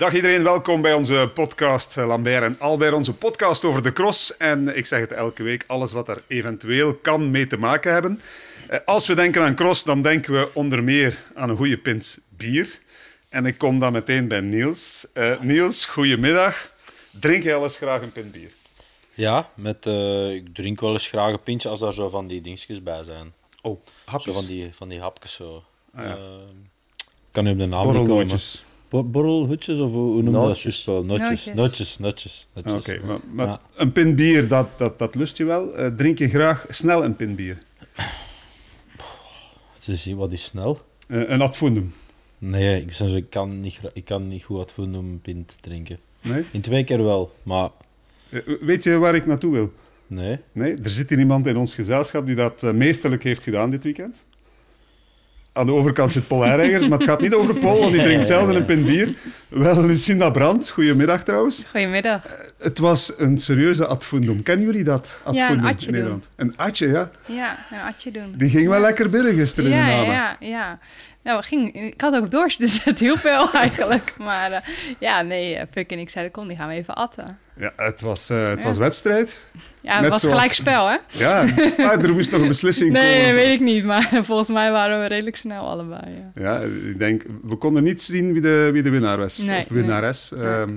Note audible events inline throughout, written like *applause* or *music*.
Dag iedereen, welkom bij onze podcast eh, Lambert en Albert, onze podcast over de cross. En ik zeg het elke week, alles wat er eventueel kan mee te maken hebben. Eh, Als we denken aan cross, dan denken we onder meer aan een goede pint bier. En ik kom dan meteen bij Niels. Eh, Niels, goedemiddag. Drink jij al eens graag een pint bier? Ja, met, eh, ik drink wel eens graag een pintje als daar zo van die dingetjes bij zijn. Oh, Zo hapjes. van die, van die hapjes zo. Ah, ja. Eh, kan nu op de naam niet komen. Borrelnootjes. Bo- Borrelhoedjes of hoe hoe noem je dat juist wel? Notjes, notjes, notjes. notjes. Oké, maar, maar Ja. een pint bier, dat, dat, dat lust je wel. Eh, drink je graag snel een pint bier? Te zien wat is snel. Eh, een adfundum? Nee, ik, ik, kan niet, ik kan niet goed een pint te drinken. Nee? In twee keer wel, maar Eh, weet je waar ik naartoe wil? nee. Nee, er zit hier iemand in ons gezelschap die dat meesterlijk heeft gedaan dit weekend. Aan de overkant zit Paul maar het gaat niet over Paul, want die drinkt zelden een pint bier. Wel, Lucinda Brandt, goedemiddag trouwens. Goedemiddag. Het was een serieuze adfundum. Kennen jullie dat? Adfundum in doen. Nederland. Een atje, ja. Ja, een atje doen. Die ging wel lekker binnen gisteren in de ja, ja, ja. Nou, ging, ik had ook dorst, dus het hielp wel *laughs* eigenlijk. Maar eh, ja, nee, eh, Puk en ik zeiden, kom, die gaan we even atten. Ja, het was, eh, het was wedstrijd. Ja, het Net was zoals- gelijk spel, hè? Ja, *laughs* ah, er moest nog een beslissing Nee, komen. nee, weet ik niet. Maar *laughs* volgens mij waren we redelijk snel allebei, ja. Ik denk, we konden niet zien wie de, wie de winnaar was. Nee, of winnares. nee. Ehm,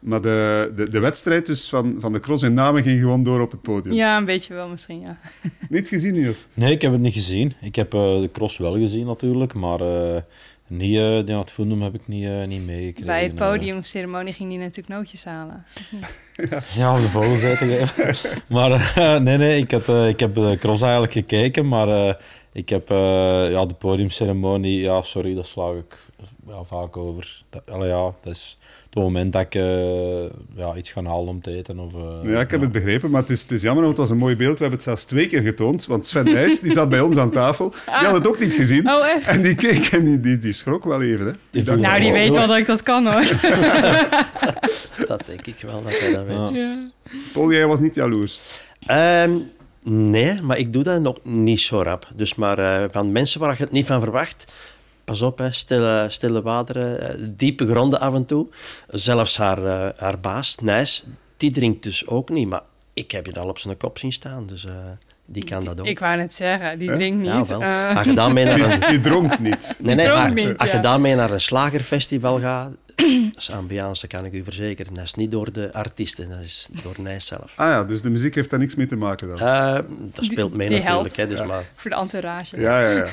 maar de, de, de wedstrijd dus van, van de cross in Namen ging gewoon door op het podium. Ja, een beetje wel misschien, ja. *laughs* Niet gezien, Niels? Nee, ik heb het niet gezien. Ik heb eh, de cross wel gezien natuurlijk, maar eh niet, eh die het Fundum heb ik niet, niet meegekregen. Bij het podiumceremonie ging die natuurlijk nootjes halen. Ja, om de vogels uit te geven. *laughs* maar nee, nee, ik, had, eh, ik heb de cross eigenlijk gekeken, maar eh, ik heb eh, ja, de podiumceremonie, ja, sorry, dat slaag ik ja, vaak over. Dat, allee, ja, dat is het moment dat ik eh, ja, iets ga halen om te eten. Of, eh, Ja, ik heb het begrepen, maar het is, het is jammer, want het was een mooi beeld. We hebben het zelfs twee keer getoond, want Sven Nijs, die zat bij ons aan tafel, die had het ook niet gezien. Oh, echt? En die keek en die, die, die schrok wel even. Hè. Die dacht, voelde Nou, die weet wel dat ik dat kan, hoor. *laughs* Dat denk ik wel, dat hij dat weet. Ja. Ja. Paul, jij was niet jaloers. Ehm, nee, maar ik doe dat nog niet zo rap. Dus maar eh, van mensen waar je het niet van verwacht, pas op, hè, stille, stille wateren, eh, diepe gronden af en toe. Zelfs haar, eh, haar baas, Nijs, die drinkt dus ook niet. Maar ik heb je al op zijn kop zien staan, dus eh, die kan dat ook. Ik wou net zeggen, die drinkt Ja, niet. wel. Eh, Als je naar *laughs* een, Die, die dronk niet. nee, nee, maar niet, als je ja. dan mee naar een slagerfestival gaat, *clears throat* ambiance, kan ik u verzekeren. Dat is niet door de artiesten, dat is door Nijs zelf. Ah ja, dus de muziek heeft daar niks mee te maken dan. Eh, dat speelt mee die natuurlijk, hè, dus Ja. maar... voor de entourage. Ja, ja, ja.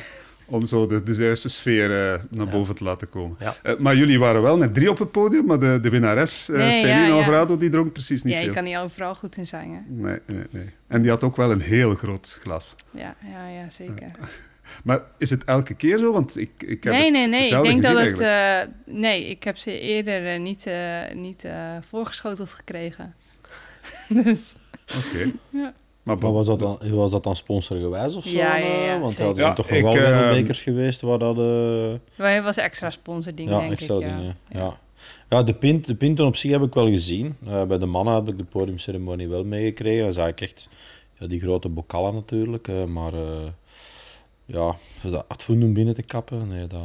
Om zo de, de juiste sfeer eh, naar boven te laten komen. Ja. Eh, maar jullie waren wel met drie op het podium, maar de, de winnares, eh Nee, Celine ja, ja. Alvarado, die dronk precies niet Ja, je veel. kan niet overal goed in zingen. Nee, nee, nee. En die had ook wel een heel groot glas. Ja, ja, ja zeker. Maar is het elke keer zo? Want ik, ik heb Nee, het nee, nee. Ik denk dat het. eh, nee, ik heb ze eerder eh, niet, eh, niet eh, voorgeschoteld gekregen. *laughs* dus Oké. *laughs* Ja. Maar, Maar was dat dan, was dat dan sponsorgewijs of zo? Ja, ja, ja, Want zeker. er zijn Ja, toch nog wel eh, wereldbekers geweest waar dat... wij was extra sponsording, ja, denk extra ik. Ja. dingen. Ja. Ja. de, pint, de pinten op zich heb ik wel gezien. Eh, bij de mannen heb ik de podiumceremonie wel meegekregen. Dan zag ik echt ja, die grote bokallen natuurlijk. eh, maar eh, ja, dat advoendum binnen te kappen, nee, dat...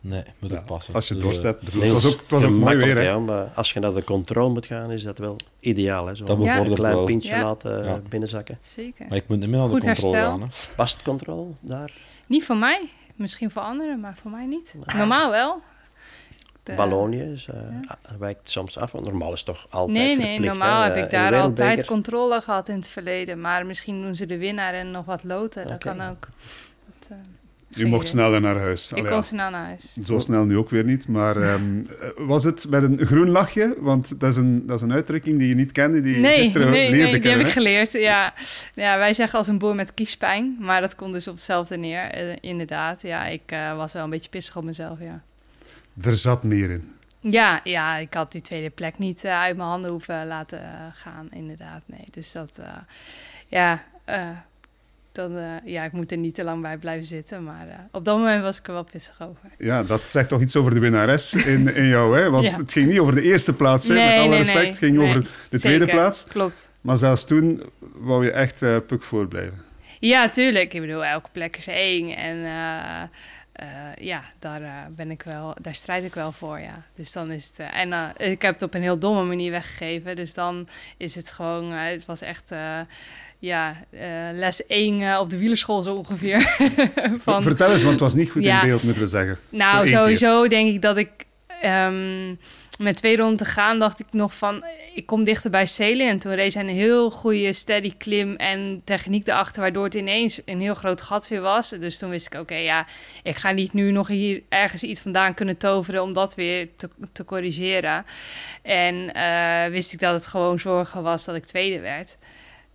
Nee, moet Ja, ook passen. als je Dus, dorst eh, hebt. het was ook, het was ook mooi weer, hè? ja, maar als je naar de controle moet gaan, is dat wel ideaal. Hè? Zo Dat een bevordert klein wel. pintje Ja. laten Ja. binnenzakken. Zeker. Maar ik moet niet meer naar Goed de controle gaan. Hè. Past controle daar? Niet voor mij, misschien voor anderen, maar voor mij niet. Normaal wel. De- Wallonië is, eh, wijkt soms af, want normaal is het toch altijd Nee, nee, verplicht. normaal hè, heb eh, ik daar altijd controle gehad in het verleden. Maar misschien doen ze de winnaar en nog wat loten. Dat kan ook. Dat, eh, U mocht sneller naar huis. Ik Allee, kon ja. snel naar huis. Zo snel nu ook weer niet. Maar *laughs* ehm, eh, was het met een groen lachje? Want dat is een, dat is een uitdrukking die je niet kende, die je Nee, gisteren nee, leerde nee, die heb ik geleerd. Ja. ja, wij zeggen als een boer met kiespijn. Maar dat komt dus op hetzelfde neer. eh, inderdaad, ja, ik eh, was wel een beetje pissig op mezelf, ja. Er zat meer in. Ja, ja, ik had die tweede plek niet eh, uit mijn handen hoeven laten eh, gaan, inderdaad. Nee, dus dat, eh, ja, eh, dan, eh, ja, ik moet er niet te lang bij blijven zitten. Maar eh, op dat moment was ik er wel pissig over. Ja, dat zegt toch iets over de winnares in, in jou, hè? Want Ja. het ging niet over de eerste plaats, hè, Nee, met alle nee, respect. Het ging Nee, over de tweede Zeker, plaats. Klopt. Maar zelfs toen wou je echt eh puk voorblijven. Ja, tuurlijk. Ik bedoel, elke plek is één. En eh, eh, ja, daar, eh, ben ik wel, daar strijd ik wel voor, ja. Dus dan is het... eh, en eh, ik heb het op een heel domme manier weggegeven. Dus dan is het gewoon... eh, het was echt... eh, ja, eh, les 1 op de wielerschool zo ongeveer. *laughs* Van, Vertel eens, want het was niet goed Ja. in beeld, moeten we zeggen. Nou, sowieso denk ik dat ik ehm, met twee ronden te gaan, dacht ik nog van, ik kom dichter bij Celen. En toen reed hij een heel goede steady klim en techniek erachter, waardoor het ineens een heel groot gat weer was. Dus toen wist ik, oké, ja, ik ga niet nu nog hier ergens iets vandaan kunnen toveren om dat weer te, corrigeren. En eh, wist ik dat het gewoon zorgen was dat ik tweede werd.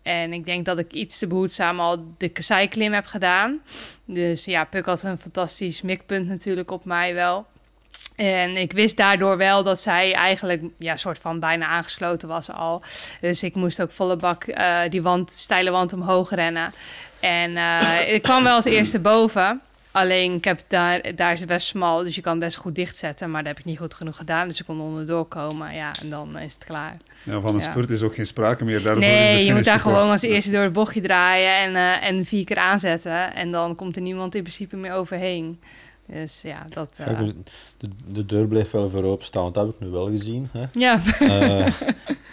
En ik denk dat ik iets te behoedzaam al de kasseiklim heb gedaan. Dus ja, Puk had een fantastisch mikpunt natuurlijk op mij wel. En ik wist daardoor wel dat zij eigenlijk ja, soort van bijna aangesloten was al. Dus ik moest ook volle bak eh, die wand, steile wand omhoog rennen. En eh, ik kwam wel als eerste boven. Alleen ik heb daar, daar is het best smal, dus je kan best goed dichtzetten. Maar dat heb ik niet goed genoeg gedaan. Dus ik kon onderdoor komen. Ja, en dan is het klaar. Ja, van een Ja. spurt is ook geen sprake meer. Nee, je moet daar gewoon als eerste door het bochtje draaien en, eh, en vier keer aanzetten. En dan komt er niemand in principe meer overheen. Dus ja, dat... eh, Kijk, de, de deur bleef wel voor openstaan, dat heb ik nu wel gezien. Hè. ja, *laughs* Eh,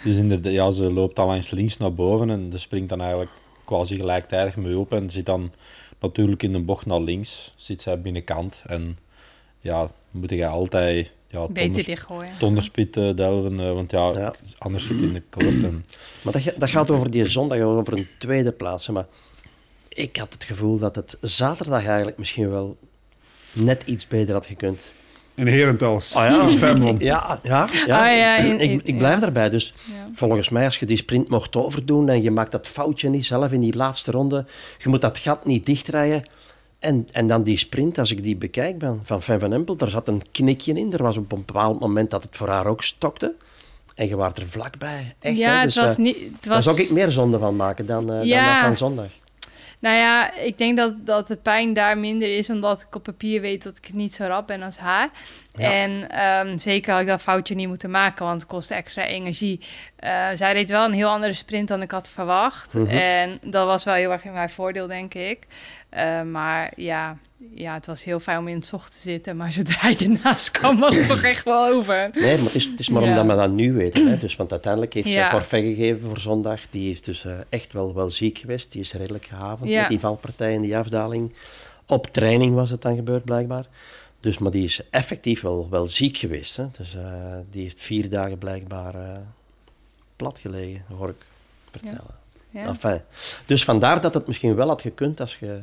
dus inderdaad, ja, ze loopt al langs links naar boven en ze springt dan eigenlijk quasi gelijktijdig mee op en zit dan natuurlijk in de bocht naar links, zit zij binnenkant. En ja, moet jij altijd ja, het beter onders- dichtgooien. het onderspit eh, delven, eh, want ja, Ja. anders zit het in de koord. En, *clears throat* Maar dat, dat gaat over die zondag, over een tweede plaats. hè. Maar ik had het gevoel dat het zaterdag eigenlijk misschien wel net iets beter had gekund. In Herentals. Ah ja. Femlon. Ja, ja, ja. Ah, ja, in- in- ik, ik blijf ja. daarbij. Dus Ja. volgens mij, als je die sprint mocht overdoen en je maakt dat foutje niet zelf in die laatste ronde, je moet dat gat niet dichtrijden. En, en dan die sprint, als ik die bekijk ben, van Van van Empel, daar zat een knikje in. Er was op een bepaald moment dat het voor haar ook stokte. En je was er vlakbij. Echt, ja, hè? het Dus, was niet... Het Daar was, zou ik meer zonde van maken dan, eh, dan Ja. van zondag. Nou ja, ik denk dat, dat de pijn daar minder is, omdat ik op papier weet dat ik niet zo rap ben als haar. Ja. En ehm, zeker had ik dat foutje niet moeten maken, want het kostte extra energie. Eh, zij reed wel een heel andere sprint dan ik had verwacht. Mhm. En dat was wel heel erg in mijn voordeel, denk ik. Eh, maar ja, ja, het was heel fijn om in het zocht te zitten. Maar *laughs* zodra je ernaast kwam, was het toch echt wel over. Nee, maar het is, het is maar Ja. omdat we dat nu weten. Hè. *clears throat* Dus, want uiteindelijk heeft Ja. ze forfait gegeven voor zondag. Die is dus eh, echt wel, wel ziek geweest. Die is redelijk gehavend Ja. met die valpartij en die afdaling. Op training was het dan gebeurd, blijkbaar. Dus, maar die is effectief wel, wel ziek geweest. Hè. Dus eh, die heeft vier dagen blijkbaar plat gelegen, hoor ik vertellen. Ja, Enfin, dus vandaar dat het misschien wel had gekund als je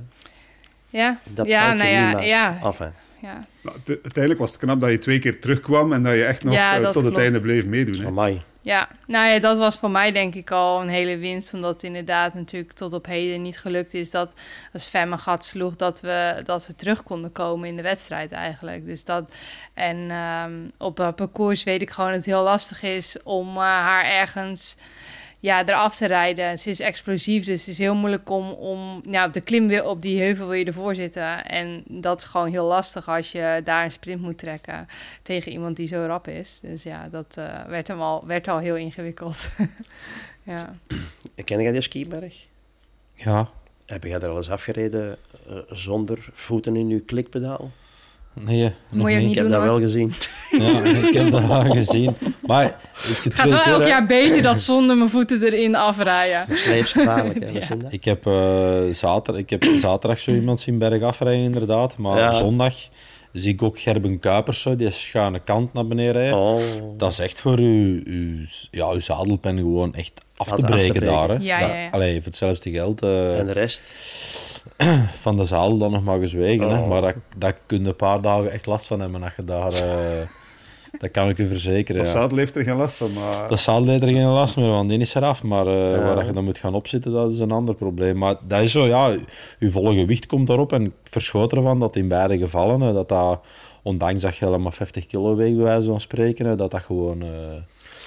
ja. dat ja nou ja, ja, Enfin, ja. Nou, te- uiteindelijk was het knap dat je twee keer terugkwam en dat je echt nog Ja, eh, tot het einde bleef meedoen. Hè. amai. Ja, nou ja, dat was voor mij denk ik al een hele winst. Omdat het inderdaad natuurlijk tot op heden niet gelukt is dat als Fem een gat sloeg, dat we, dat we terug konden komen in de wedstrijd eigenlijk. Dus dat, en ehm, op dat parcours weet ik gewoon dat het heel lastig is om eh, haar ergens ja, eraf te rijden. Ze is explosief, dus het is heel moeilijk om, om ja, op de klim weer op die heuvel wil je ervoor zitten. En dat is gewoon heel lastig als je daar een sprint moet trekken tegen iemand die zo rap is. Dus ja, dat eh, werd, hem al, werd al heel ingewikkeld. *laughs* ja. *clears throat* Ken jij die skiberg? ja, Heb jij er al eens afgereden eh, zonder voeten in je klikpedaal? nee, nog Moet je ook niet. Ik heb doen, dat hoor. wel gezien. Ja, ik heb dat wel gezien. Maar ik heb Het gaat wel elk jaar beter dat zonder mijn voeten erin afrijden. Sleepsgevaarlijk, hè, Ja. Ik heb, eh, zaterdag, ik heb zaterdag zo iemand zien bergaf rijden, inderdaad. Maar Ja. zondag zie ik ook Gerben Kuipers, zo, die schuine kant naar beneden rijden. Oh. Dat is echt voor uw, uw, ja, uw zadelpen gewoon echt af Af te te breken, daar. Hè. Ja, ja, ja. Allee, voor hetzelfde geld eh, En de rest? *clears throat* van de zadel dan nog maar gezwegen. Hè. Oh. Maar dat, dat kun je een paar dagen echt last van hebben als je daar... eh, dat kan ik u verzekeren. Of Ja. zadel heeft er geen last van, maar... Dat zadel heeft er geen last meer van, die is eraf. Maar eh, Ja. waar dat je dan moet gaan opzitten, dat is een ander probleem. Maar dat is zo, ja, je volle gewicht komt daarop. En ik verschoot ervan dat in beide gevallen, hè, dat dat, ondanks dat je helemaal 50 kilo weegt, bij wijze van spreken, hè, dat dat gewoon eh,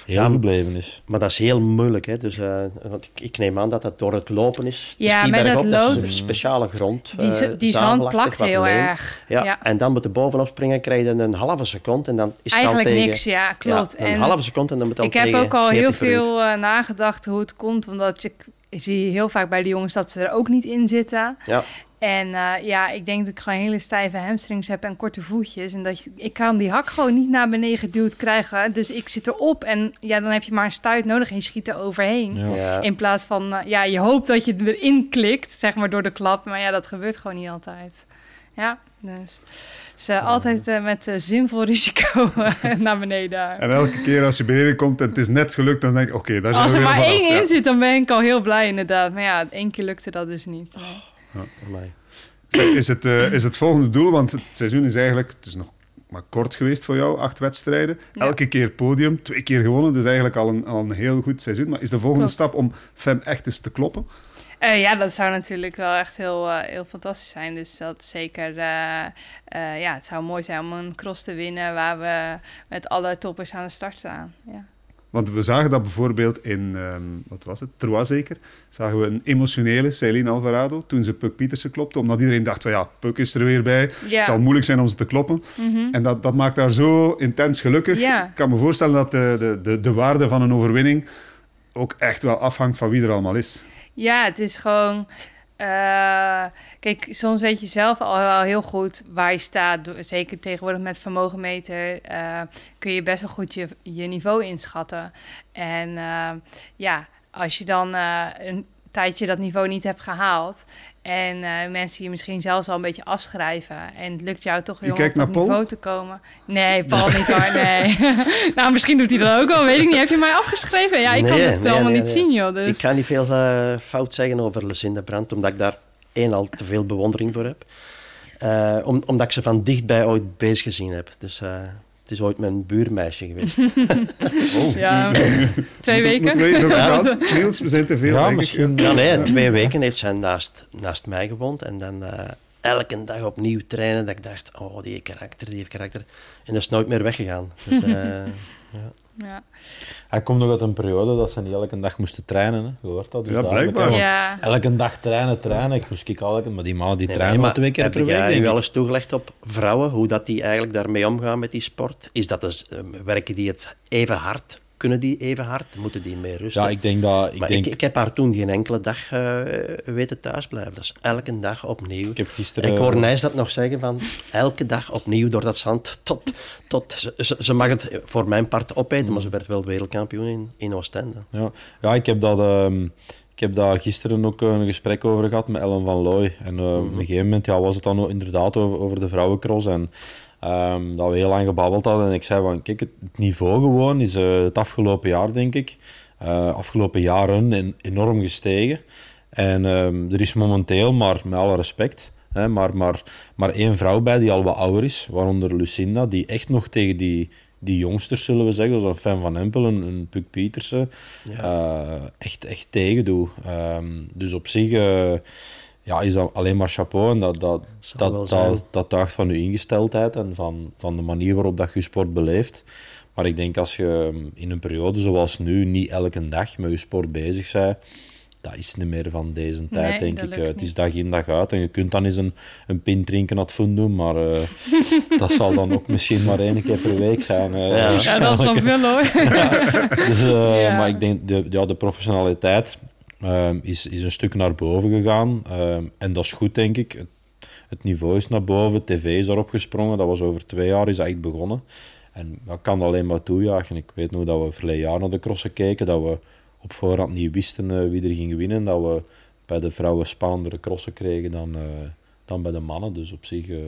heel Ja, gebleven is. Maar dat is heel moeilijk. Hè? Dus, eh, want ik, ik neem aan dat dat door het lopen is. De Ja, skiberg met dat op, dat is een speciale grond. Die, eh, die zand plakt heel leem. erg. Ja, Ja. en dan moet er bovenop springen, krijg je een halve seconde en dan is het Eigenlijk al tegen... niks, ja, klopt. Ja, een en halve seconde en dan moet het al ik heb ook al heel 40 per uur. veel eh, nagedacht hoe het komt, omdat je, ik zie heel vaak bij de jongens dat ze er ook niet in zitten. Ja, En eh, ja, ik denk dat ik gewoon hele stijve hamstrings heb en korte voetjes. En dat je, ik kan die hak gewoon niet naar beneden geduwd krijgen. Dus ik zit erop en ja, dan heb je maar een stuit nodig en je schiet er overheen. Ja. In plaats van, eh, ja, je hoopt dat je erin klikt, zeg maar, door de klap. Maar ja, dat gebeurt gewoon niet altijd. Ja, dus... Dus eh, altijd eh, met zinvol risico *laughs* naar beneden daar. En elke keer als je beneden komt en het is net gelukt, dan denk ik, oké, daar zijn Als we er weer maar één in zit, dan ben ik al heel blij inderdaad. Maar ja, één keer lukte dat dus niet. Is het, eh, is het volgende doel, want het seizoen is eigenlijk, het is nog maar kort geweest voor jou, acht wedstrijden. Ja. Elke keer podium, twee keer gewonnen, dus eigenlijk al een, al een heel goed seizoen. Maar is de volgende Klopt. stap om Fem echt eens te kloppen? Eh, ja, dat zou natuurlijk wel echt heel, eh, heel fantastisch zijn. Dus dat zeker, eh, eh, ja, het zou mooi zijn om een cross te winnen waar we met alle toppers aan de start staan. Ja. Want we zagen dat bijvoorbeeld in, ehm, wat was het, Troyes zeker, zagen we een emotionele Celine Alvarado toen ze Puck Pietersen klopte, omdat iedereen dacht van ja, Puck is er weer bij, het zal moeilijk zijn om ze te kloppen. Mhm. En dat, dat maakt haar zo intens gelukkig. Ik kan me voorstellen dat de, de, de, de waarde van een overwinning ook echt wel afhangt van wie er allemaal is. Ja, het is gewoon. Eh, kijk, soms weet je zelf al heel goed waar je staat. Zeker tegenwoordig met vermogenmeter eh, kun je best wel goed je, je niveau inschatten. En eh, ja, als je dan een tijdje dat niveau niet hebt gehaald. En eh, mensen je misschien zelfs al een beetje afschrijven. En het lukt jou toch weer om op dat Paul? niveau te komen. Nee, Paul niet hoor, nee. *laughs* nou, misschien doet hij dat ook wel, weet ik niet. Heb je mij afgeschreven? Ja, ik kan het nee, allemaal nee, niet nee. zien, joh. Dus. Ik ga niet veel eh, fout zeggen over Lucinda Brandt, omdat ik daar één al te veel bewondering voor heb. Eh, om, omdat ik ze van dichtbij ooit bezig gezien heb. Dus eh, is ooit mijn buurmeisje geweest. *laughs* Oh. Ja, *laughs* twee weken. We gaan? Niels, we zijn te veel. Ja, misschien. nee, twee weken heeft zij naast, naast mij gewoond. En dan eh, elke dag opnieuw trainen. Dat ik dacht, oh, die heeft karakter, die heeft karakter. En dat is nooit meer weggegaan. Dus, *laughs* eh, Ja. Hij komt nog uit een periode dat ze niet elke dag moesten trainen. Hè. Je hoort dat. Dus Ja, blijkbaar. Ja. Elke dag trainen, trainen. Ik moest ik elke, maar die mannen die Nee, trainen nee, maar twee keer heb per week. u ik. al eens toegelegd op vrouwen, hoe dat die eigenlijk daarmee omgaan met die sport? Is dat dus, eh, werken die het even hard? Kunnen die even hard? Moeten die meer rusten? Ja, ik denk dat. Ik, maar denk, ik, ik heb haar toen geen enkele dag eh, weten thuisblijven. Dat is elke dag opnieuw. ik heb gisteren. ik hoor Nijs dat nog zeggen van elke dag opnieuw door dat zand tot... tot ze, ze, ze mag het voor mijn part opeten, maar ze werd wel wereldkampioen in, in Oostende. Ja, ja ik, heb dat, ehm, ik heb daar gisteren ook een gesprek over gehad met Ellen van Looy. En eh, op een gegeven moment ja, was het dan ook inderdaad over, over de vrouwencross. En ehm, dat we heel lang gebabbeld hadden. En ik zei van, kijk, het niveau gewoon is eh, het afgelopen jaar, denk ik, eh, afgelopen jaren en- enorm gestegen. En ehm, er is momenteel, maar met alle respect, hè, maar, maar, maar één vrouw bij die al wat ouder is, waaronder Lucinda, die echt nog tegen die, die jongsters, zullen we zeggen, zoals een Fan van Empel, een, een Puk Pietersen, eh, echt, echt tegen doe. Ehm, dus op zich ja, is dat alleen maar chapeau. En dat, dat, dat, dat, dat tuigt van je ingesteldheid en van, van de manier waarop dat je sport beleeft. Maar ik denk als je ehm, in een periode zoals nu niet elke dag met je sport bezig bent, dat is niet meer van deze tijd, Nee, denk ik. Het is dag in dag uit en je kunt dan eens een, een pint drinken aan het fund doen, maar eh, *laughs* dat zal dan ook misschien maar één keer per week zijn. eh, Ja. Ja, dat is dan *laughs* veel hoor. dus, eh, Ja. Maar ik denk, de, ja, de professionaliteit ehm, is, is een stuk naar boven gegaan. ehm, en dat is goed, denk ik. Het, het niveau is naar boven, tv is daarop gesprongen. Dat was over twee jaar is dat echt begonnen. En dat kan alleen maar toejuichen. Ik weet nog dat we verleden jaar naar de crossen keken, dat we op voorhand niet wisten eh, wie er ging winnen. Dat we bij de vrouwen spannendere crossen kregen dan, eh, dan bij de mannen. Dus op zich eh,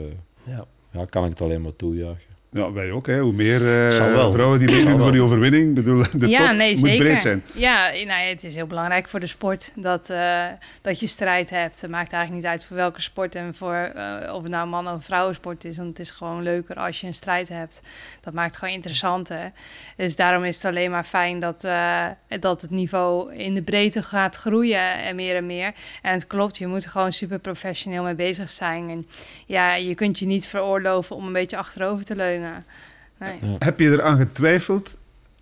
Ja. ja, kan ik het alleen maar toejuichen. Ja, wij ook. Hè. Hoe meer eh, wel. vrouwen die *clears throat* meedoen voor die overwinning, bedoel, *laughs* de ja, top nee, moet zeker. breed zijn. Ja, nou, ja, het is heel belangrijk voor de sport dat, eh, dat je strijd hebt. Het maakt eigenlijk niet uit voor welke sport en voor eh, of het nou een man- of vrouwensport is. Want het is gewoon leuker als je een strijd hebt. Dat maakt het gewoon interessanter. Dus daarom is het alleen maar fijn dat, eh, dat het niveau in de breedte gaat groeien en meer en meer. En het klopt, je moet er gewoon super professioneel mee bezig zijn. En ja, je kunt je niet veroorloven om een beetje achterover te leunen. Nee. Heb je eraan getwijfeld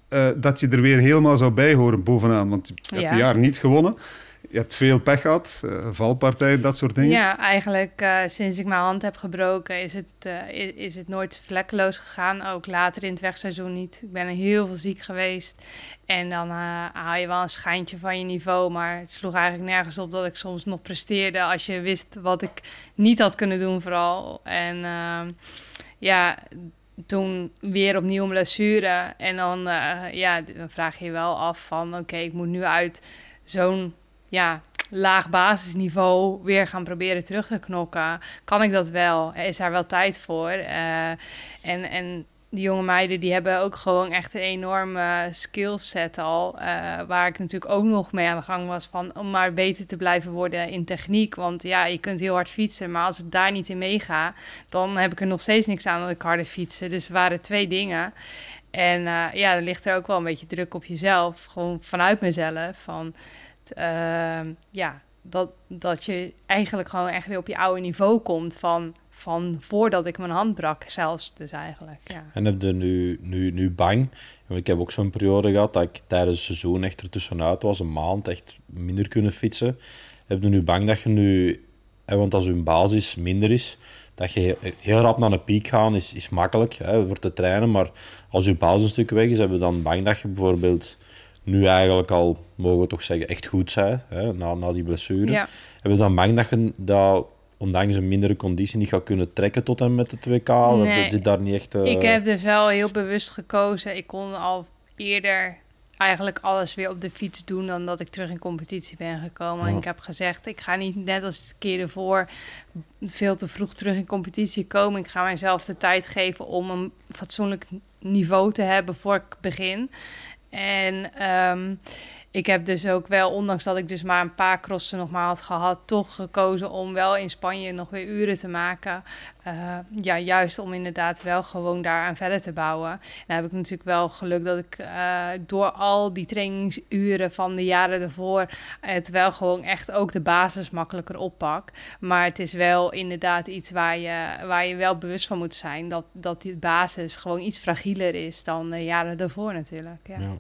eh, dat je er weer helemaal zou bij horen bovenaan? Want je hebt Ja. een jaar niet gewonnen. je hebt veel pech gehad, uh, valpartijen, dat soort dingen. Ja, eigenlijk uh, sinds ik mijn hand heb gebroken is het, uh, is, is, het nooit vlekkeloos gegaan. Ook later in het wegseizoen niet. Ik ben heel veel ziek geweest. En dan haal je wel een schijntje van je niveau. Maar het sloeg eigenlijk nergens op dat ik soms nog presteerde. Als je wist wat ik niet had kunnen doen vooral. En ehm, ja toen weer opnieuw een blessure. En dan, uh, ja, dan vraag je je wel af van... oké, ik moet nu uit zo'n ja, laag basisniveau weer gaan proberen terug te knokken. Kan ik dat wel? Is daar wel tijd voor? Uh, en, en die jonge meiden die hebben ook gewoon echt een enorme skillset al. Uh, waar ik natuurlijk ook nog mee aan de gang was van om maar beter te blijven worden in techniek. Want ja, je kunt heel hard fietsen, maar als ik daar niet in meega, dan heb ik er nog steeds niks aan dat ik harder fietsen. Dus waren twee dingen. En uh, ja, dan ligt er ook wel een beetje druk op jezelf, gewoon vanuit mezelf. Van uh, ja, dat, dat je eigenlijk gewoon echt weer op je oude niveau komt van van voordat ik mijn hand brak, zelfs dus eigenlijk. Ja. En heb je nu, nu, nu bang? Ik heb ook zo'n periode gehad dat ik tijdens het seizoen echt er tussenuit was, een maand echt minder kunnen fietsen. Heb je nu bang dat je nu, want als je basis minder is, dat je heel rap naar een piek gaan is, is makkelijk hè, voor te trainen, maar als je basis een stuk weg is, hebben we dan bang dat je bijvoorbeeld nu eigenlijk al, mogen we toch zeggen, echt goed zijn hè, na, na die blessure. Ja. Hebben we dan bang dat je dat ondanks een mindere conditie niet gaat kunnen trekken tot en met de 2K? Nee, dat daar niet echt, uh... Ik heb dus wel heel bewust gekozen. Ik kon al eerder eigenlijk alles weer op de fiets doen dan dat ik terug in competitie ben gekomen. En ik heb gezegd, ik ga niet net als de keer ervoor veel te vroeg terug in competitie komen. Ik ga mijzelf de tijd geven om een fatsoenlijk niveau te hebben voor ik begin. En um, ik heb dus ook wel, ondanks dat ik dus maar een paar crossen nog maar had gehad, toch gekozen om wel in Spanje nog weer uren te maken. Uh, ja, juist om inderdaad wel gewoon daaraan verder te bouwen. En dan heb ik natuurlijk wel geluk dat ik uh, door al die trainingsuren van de jaren ervoor het wel gewoon echt ook de basis makkelijker oppak. Maar het is wel inderdaad iets waar je, waar je wel bewust van moet zijn. Dat, dat die basis gewoon iets fragieler is dan de jaren daarvoor natuurlijk. Ja. ja.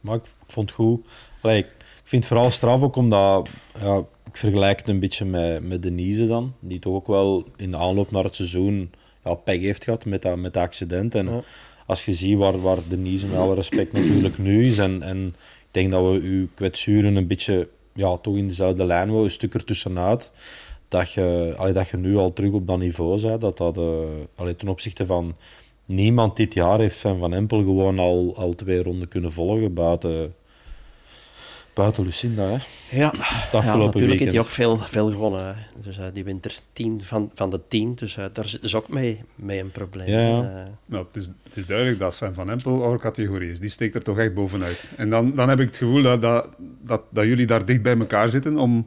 Maar ik vond het goed. Allee, ik vind het vooral straf ook omdat... Ja, ik vergelijk het een beetje met, met Denise dan. Die toch ook wel in de aanloop naar het seizoen ja, pech heeft gehad met dat, met dat accident. En als je ziet waar, waar Denise met alle respect natuurlijk nu is. En, en ik denk dat we uw kwetsuren een beetje ja, toch in dezelfde lijn wel een stuk ertussenuit. Dat je, allee, dat je nu al terug op dat niveau bent. Dat dat uh, allee, ten opzichte van niemand dit jaar heeft Van Van Empel gewoon al, al twee ronden kunnen volgen buiten, buiten Lucinda. Hè. Ja, ja natuurlijk heeft hij ook veel, veel gewonnen. Dus uh, die winter 10 van, van de 10, dus uh, daar is dus ook mee, mee een probleem. Ja, ja. Uh, nou, het, is, het is duidelijk dat Van Van Empel oude categorie is. Die steekt er toch echt bovenuit. En dan, dan heb ik het gevoel dat, dat, dat, dat jullie daar dicht bij elkaar zitten om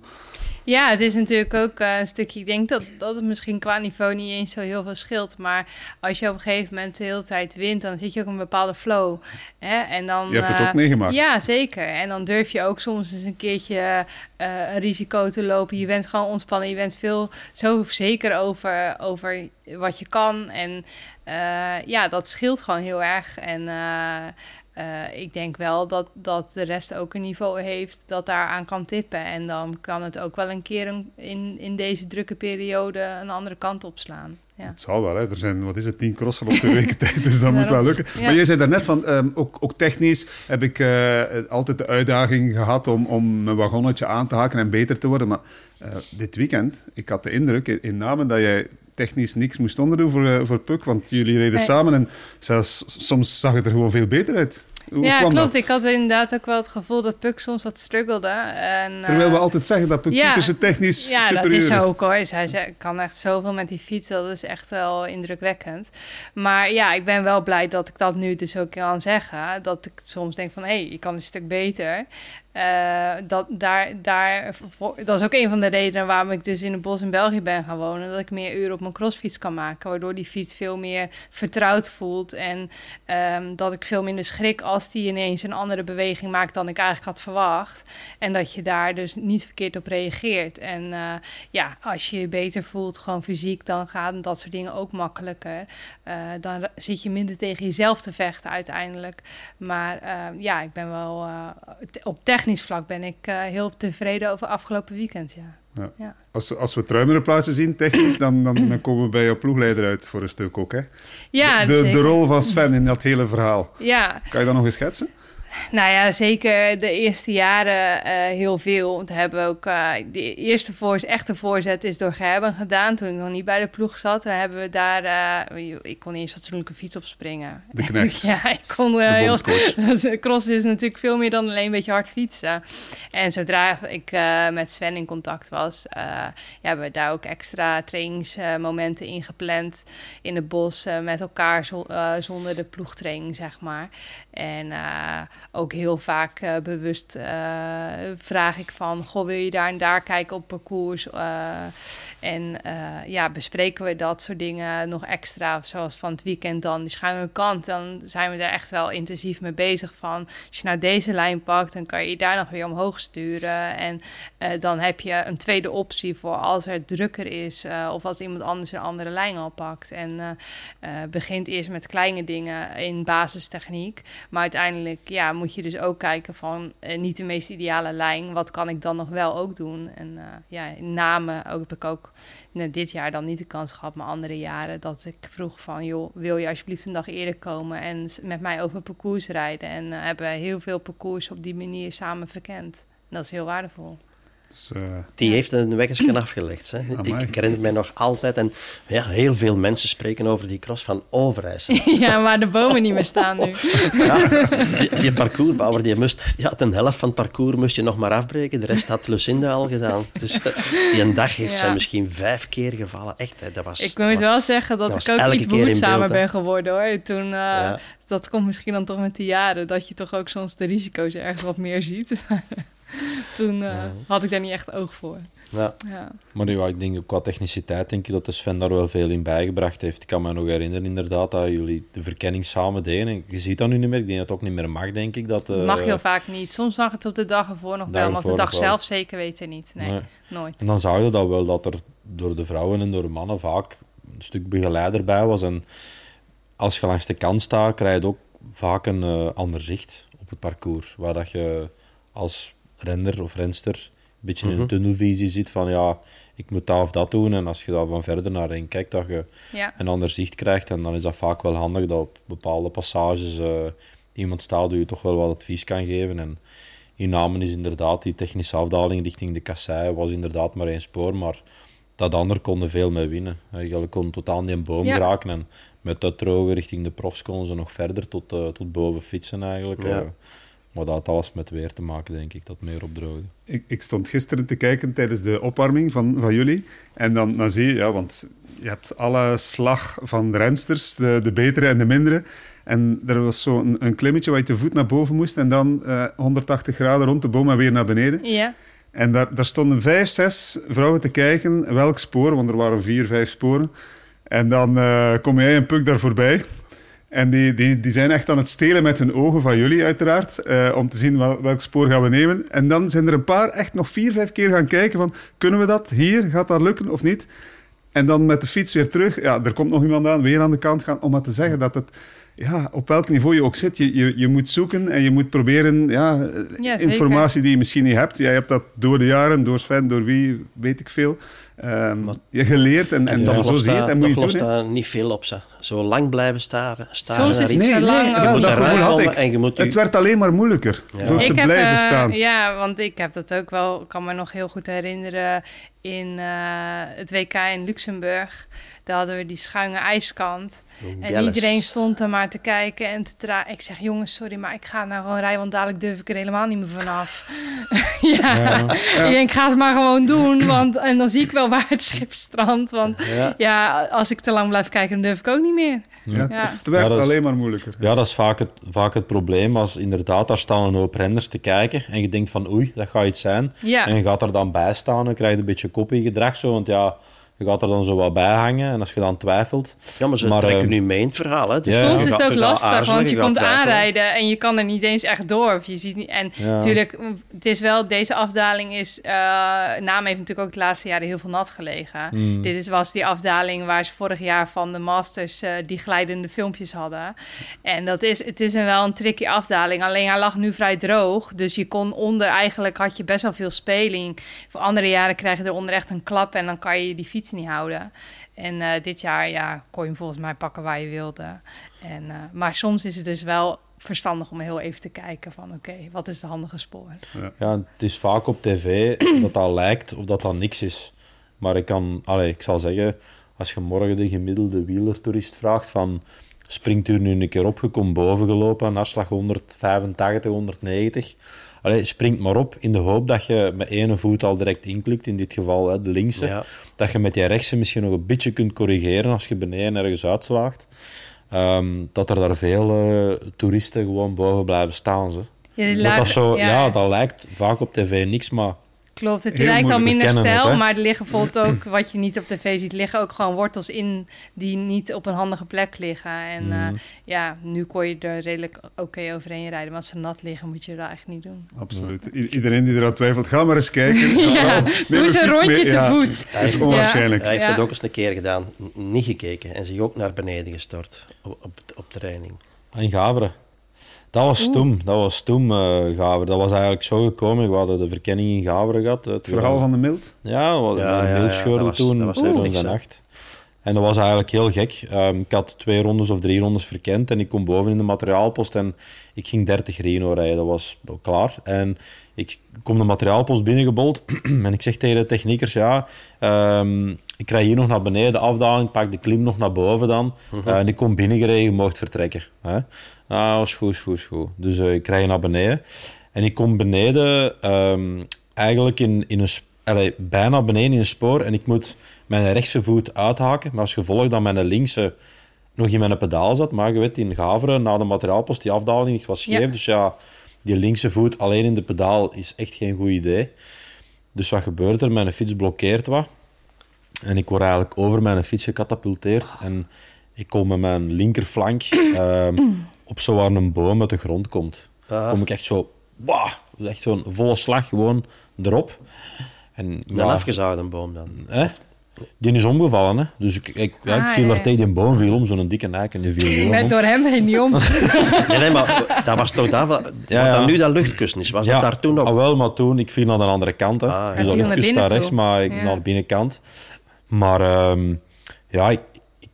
ja, het is natuurlijk ook uh, een stukje. Ik denk dat, dat het misschien qua niveau niet eens zo heel veel scheelt. Maar als je op een gegeven moment de hele tijd wint, dan zit je ook een bepaalde flow. Hè? En dan, je hebt het uh, ook meegemaakt. Ja, zeker. En dan durf je ook soms eens een keertje uh, een risico te lopen. Je bent gewoon ontspannen. Je bent veel zo zeker over, over wat je kan. En ja, dat scheelt gewoon heel erg. En uh, ik denk wel dat, dat de rest ook een niveau heeft dat daar aan kan tippen. En dan kan het ook wel een keer in, in deze drukke periode een andere kant opslaan. Ja. Het zal wel, hè. er zijn, wat is het, tien crossen op twee *laughs* weken tijd, dus dat moet wel lukken. Maar jij zei daarnet van, um, ook, ook technisch heb ik uh, altijd de uitdaging gehad om, om mijn wagonnetje aan te haken en beter te worden. Maar uh, dit weekend, ik had de indruk in, in namen dat jij technisch niks moest onderdoen voor, uh, voor Puk, want jullie reden samen en zelfs, soms zag het er gewoon veel beter uit. Hoe ja, klopt. Ik had inderdaad ook wel het gevoel dat Puk soms wat struggelde. En, Terwijl we eh, altijd zeggen dat Puk ja, tussen technisch ja, superieur is. Ja, dat is ook hoor. Hij kan echt zoveel met die fiets. Dat is echt wel indrukwekkend. Maar ja, ik ben wel blij dat ik dat nu dus ook kan zeggen. Dat ik soms denk van, hé, hey, ik kan een stuk beter. Uh, dat, daar, daar, dat is ook een van de redenen waarom ik dus in het bos in België ben gaan wonen. Dat ik meer uren op mijn crossfiets kan maken. Waardoor die fiets veel meer vertrouwd voelt. En um, dat ik veel minder schrik als die ineens een andere beweging maakt dan ik eigenlijk had verwacht. En dat je daar dus niet verkeerd op reageert. En uh, ja, als je je beter voelt, gewoon fysiek, dan gaan dat soort dingen ook makkelijker. Uh, dan zit je minder tegen jezelf te vechten uiteindelijk. Maar ja, ik ben wel op technisch technisch vlak ben ik uh, heel tevreden over afgelopen weekend, ja. Ja. Ja. Als, we, als we ruimere plaatsen zien, technisch, dan, dan, *clears throat* dan komen we bij jouw ploegleider uit voor een stuk ook. Hè? Ja, de, de zeker. rol van Sven in dat hele verhaal. Ja, Kan je dat nog eens schetsen? Nou ja, zeker de eerste jaren eh, heel veel. Want we hebben ook eh, de eerste voorzet, echte voorzet is door Gerben gedaan. Toen ik nog niet bij de ploeg zat, toen hebben we daar. eh, ik kon niet eens fatsoenlijke fiets opspringen. De knecht. *laughs* ja, ik kon heel. *laughs* Cross is natuurlijk veel meer dan alleen een beetje hard fietsen. En zodra ik met Sven in contact was, ja, hebben we daar ook extra trainingsmomenten in gepland in het bos met elkaar zo- zonder de ploegtraining, zeg maar. En ook heel vaak eh, bewust eh, vraag ik van, goh, wil je daar en daar kijken op parcours? En eh, ja, bespreken we dat soort dingen nog extra, zoals van het weekend dan die schuine kant, dan zijn we daar echt wel intensief mee bezig van. Als je nou deze lijn pakt, dan kan je daar nog weer omhoog sturen. En eh, dan heb je een tweede optie voor als het drukker is, eh, of als iemand anders een andere lijn al pakt. En begint eerst met kleine dingen in basistechniek. Maar uiteindelijk ja, moet je dus ook kijken van niet de meest ideale lijn. Wat kan ik dan nog wel ook doen? En ja, namen ook, heb ik ook dit jaar dan niet de kans gehad, maar andere jaren dat ik vroeg van joh, wil je alsjeblieft een dag eerder komen en met mij over parcours rijden? En eh, hebben we heel veel parcours op die manier samen verkend. En dat is heel waardevol. Dus, eh, Die heeft een wekkersken afgelegd. Hè. Ik, Amai. ik herinner mij nog altijd. En ja, heel veel mensen spreken over die cross van Overijssel. *laughs* ja, waar de bomen niet meer staan nu. *laughs* Ja, die, die parcoursbouwer die moest, ja, de helft van het parcours moest je nog maar afbreken. De rest had Lucinda al gedaan. Dus eh, die een dag heeft Ja. zij misschien vijf keer gevallen. Echt, hè, dat was... Ik moet was- wel zeggen dat, dat ik ook iets keer in behoedzamer ben geworden hoor. Toen, eh, Ja. Dat komt misschien dan toch met de jaren, dat je toch ook soms de risico's ergens wat meer ziet. *laughs* *laughs* Toen eh, Ja. had ik daar niet echt oog voor. Ja. Ja. Maar ja, ik denk ook qua techniciteit denk ik dat de Sven daar wel veel in bijgebracht heeft. Ik kan me nog herinneren inderdaad dat jullie de verkenning samen deden. En Je ziet dat nu niet meer. Ik denk dat het ook niet meer mag, denk ik. Dat, eh, Mag heel vaak niet. Soms mag het op de dag ervoor nog wel, maar op de dag zelf zeker weten niet. Nee, nee. nooit. En dan zag je dat wel, dat er door de vrouwen en door de mannen vaak een stuk begeleider bij was. En als je langs de kant staat, krijg je ook vaak een eh, ander zicht op het parcours. Waar dat je als renner of renster een beetje in Mhm. een tunnelvisie zit van ja, ik moet dat of dat doen. En als je daar van verder naar heen kijkt, dat je Ja. een ander zicht krijgt. En dan is dat vaak wel handig dat op bepaalde passages eh, iemand staat die je toch wel wat advies kan geven. En in Namen is inderdaad die technische afdaling richting de kassei was inderdaad maar één spoor, maar dat ander konden veel mee winnen. Je kon tot aan die boom Ja. geraken en met dat drogen richting de profs konden ze nog verder tot, eh, tot boven fietsen eigenlijk. Ja. Eh. maar dat had alles met weer te maken, denk ik, dat meer opdroogde. ik, ik stond gisteren te kijken tijdens de opwarming van, van jullie. En dan, dan zie je, ja, want je hebt alle slag van de rensters, de, de betere en de mindere. En er was zo'n een, een klimmetje waar je te voet naar boven moest en dan eh, 180 graden rond de boom en weer naar beneden. Ja. En daar, daar stonden vijf, zes vrouwen te kijken welk spoor, want er waren vier, vijf sporen. En dan eh, kom jij en Puk daar voorbij. En die, die, die zijn echt aan het stelen met hun ogen van jullie, uiteraard, eh, om te zien wel, welk spoor gaan we nemen. En dan zijn er een paar echt nog vier, vijf keer gaan kijken van, kunnen we dat hier? Gaat dat lukken of niet? En dan met de fiets weer terug. Ja, er komt nog iemand aan, weer aan de kant gaan, om maar te zeggen dat het, ja, op welk niveau je ook zit, je, je, je moet zoeken en je moet proberen, ja, eh, Ja, informatie die je misschien niet hebt. Jij hebt dat door de jaren, door Sven, door wie, weet ik veel, ehm, Maar- je geleerd en, en dan zo lost zie je het dat- en moet je doen. dat niet veel op. Ze. Zo lang blijven staren, staren Soms naar iets. het Nee, te nee, wel, moet dat gevoel had ik. En je moet je- Het werd alleen maar moeilijker Ja. door te Ik heb, blijven eh, staan. Ja, want ik heb dat ook wel, ik kan me nog heel goed herinneren in eh, het WK in Luxemburg. Daar hadden we die schuine ijskant. En Dallas. iedereen stond er maar te kijken en te tra Ik zeg, jongens, sorry, maar ik ga nou gewoon rijden, want dadelijk durf ik er helemaal niet meer vanaf. *laughs* ja. Ik denk, ik ga het maar gewoon doen, want, en dan zie ik wel waar het schip strandt. Want Ja. ja, als ik te lang blijf kijken, dan durf ik ook niet meer. Ja, Ja. Het Ja, is- alleen maar moeilijker. Ja, dat is vaak het, vaak het probleem. Als inderdaad, daar staan een hoop renners te kijken en je denkt van oei, dat gaat iets zijn. Ja, En je gaat er dan bij staan en krijg je een beetje kopiegedrag zo. Want ja, Je gaat er dan zo wat bij hangen en als je dan twijfelt... Ja, maar ze Maar, trekken ehm, nu mee in het verhaal. Hè. Dus Ja, Soms is het ook lastig, aarzelen, want je komt twijfelen. aanrijden en je kan er niet eens echt door. Of je ziet niet, en Ja. natuurlijk, het is wel, deze afdaling is, eh Naam heeft natuurlijk ook de laatste jaren heel veel nat gelegen. Hmm. Dit is, was die afdaling waar ze vorig jaar van de Masters eh, die glijdende filmpjes hadden. En dat is, het is een, wel een tricky afdaling. Alleen hij lag nu vrij droog. Dus je kon onder, eigenlijk had je best wel veel speling. Voor andere jaren krijg je eronder echt een klap en dan kan je die fiets niet houden. En eh, dit jaar ja, kon je hem volgens mij pakken waar je wilde. En, eh, maar soms is het dus wel verstandig om heel even te kijken van oké, wat is de handige spoor? Ja, het is vaak op tv *clears throat* dat dat lijkt of dat dat niks is. Maar ik kan, allee, ik zal zeggen, als je morgen de gemiddelde wielertoerist vraagt van springt u nu een keer op, je komt boven gelopen, hartslag 185, 190. Allee, springt maar op in de hoop dat je met ene voet al direct inklikt, in dit geval hè, de linkse. Ja. Dat je met die rechtse misschien nog een beetje kunt corrigeren als je beneden ergens uitslaagt. Ehm, dat er daar veel eh, toeristen gewoon boven blijven staan. Ze. Ja, Dat, zo, ja. ja, dat lijkt vaak op tv niks, maar Klopt, het Heel lijkt moeilijk. minder het, stijl, maar er liggen bijvoorbeeld *clears throat* ook, wat je niet op tv ziet, liggen ook gewoon wortels in die niet op een handige plek liggen. En eh, ja, nu kon je er redelijk oké overheen rijden, maar als ze nat liggen moet je dat echt niet doen. Absoluut. I- iedereen die eraan twijfelt, ga maar eens kijken. *laughs* Ja, doe eens een rondje mee. te Ja, voet. Dat is onwaarschijnlijk. Hij heeft Ja. het ook eens een keer gedaan, n- niet gekeken en zich ook naar beneden gestort op, op, op de reining. in Gaveren. Dat was stoem, dat was stoem, eh Gaveren. Dat was eigenlijk zo gekomen. We hadden de verkenning in Gaveren gehad. eh, Het verhaal van de mild. Ja, we hadden Ja, ja, beeldscheurde dat was- toen, dat was de nacht. En dat was eigenlijk heel gek. Ehm, ik had twee rondes of drie rondes verkend en ik kom boven in de materiaalpost en ik ging 30 Reno rijden. Dat was klaar. En ik kom de materiaalpost binnengebold *clears throat* en ik zeg tegen de techniekers, ja, ehm, ik rij hier nog naar beneden de afdaling, pak de klim nog naar boven dan. Eh, en ik kom binnengereden, je mocht vertrekken. Hè? Ah, was goed, is goed, is goed. Dus eh, ik rij naar beneden. En ik kom beneden ehm, eigenlijk in, in een... allee, bijna beneden in een spoor en ik moet mijn rechtse voet uithaken. Maar als gevolg dat mijn linkse nog in mijn pedaal zat. Maar je weet, in Gaveren, na de materiaalpost, die afdaling was scheef. Ja. Dus ja, die linkse voet alleen in de pedaal is echt geen goed idee. Dus wat gebeurt er? Mijn fiets blokkeert wat. En ik word eigenlijk over mijn fiets gecatapulteerd. En ik kom met mijn linkerflank ehm, op zo waar een boom uit de grond komt. Ah. kom ik echt zo... Dus echt zo'n volle slag gewoon erop. En, Een ja, afgezaagde boom dan. hè, die is omgevallen. Hè. Dus ik, ik, ja, ik Ah, viel ja, er ja. tegen die boom, viel om, zo'n dikke nek. En die viel Ik *laughs* gewoon ben om. door hem heen niet om. *laughs* Nee, nee, maar dat was toch dat, wat, wat Ja, dan ja. nu dat luchtkussen is. Was dat daar toen nog? Ah, wel, maar toen, ik viel naar de andere kant. Hè. Ah, ja. dus dat naar luchtkussen daar rechts, maar ik Ja. naar de binnenkant. Maar ehm, ja, ik, ik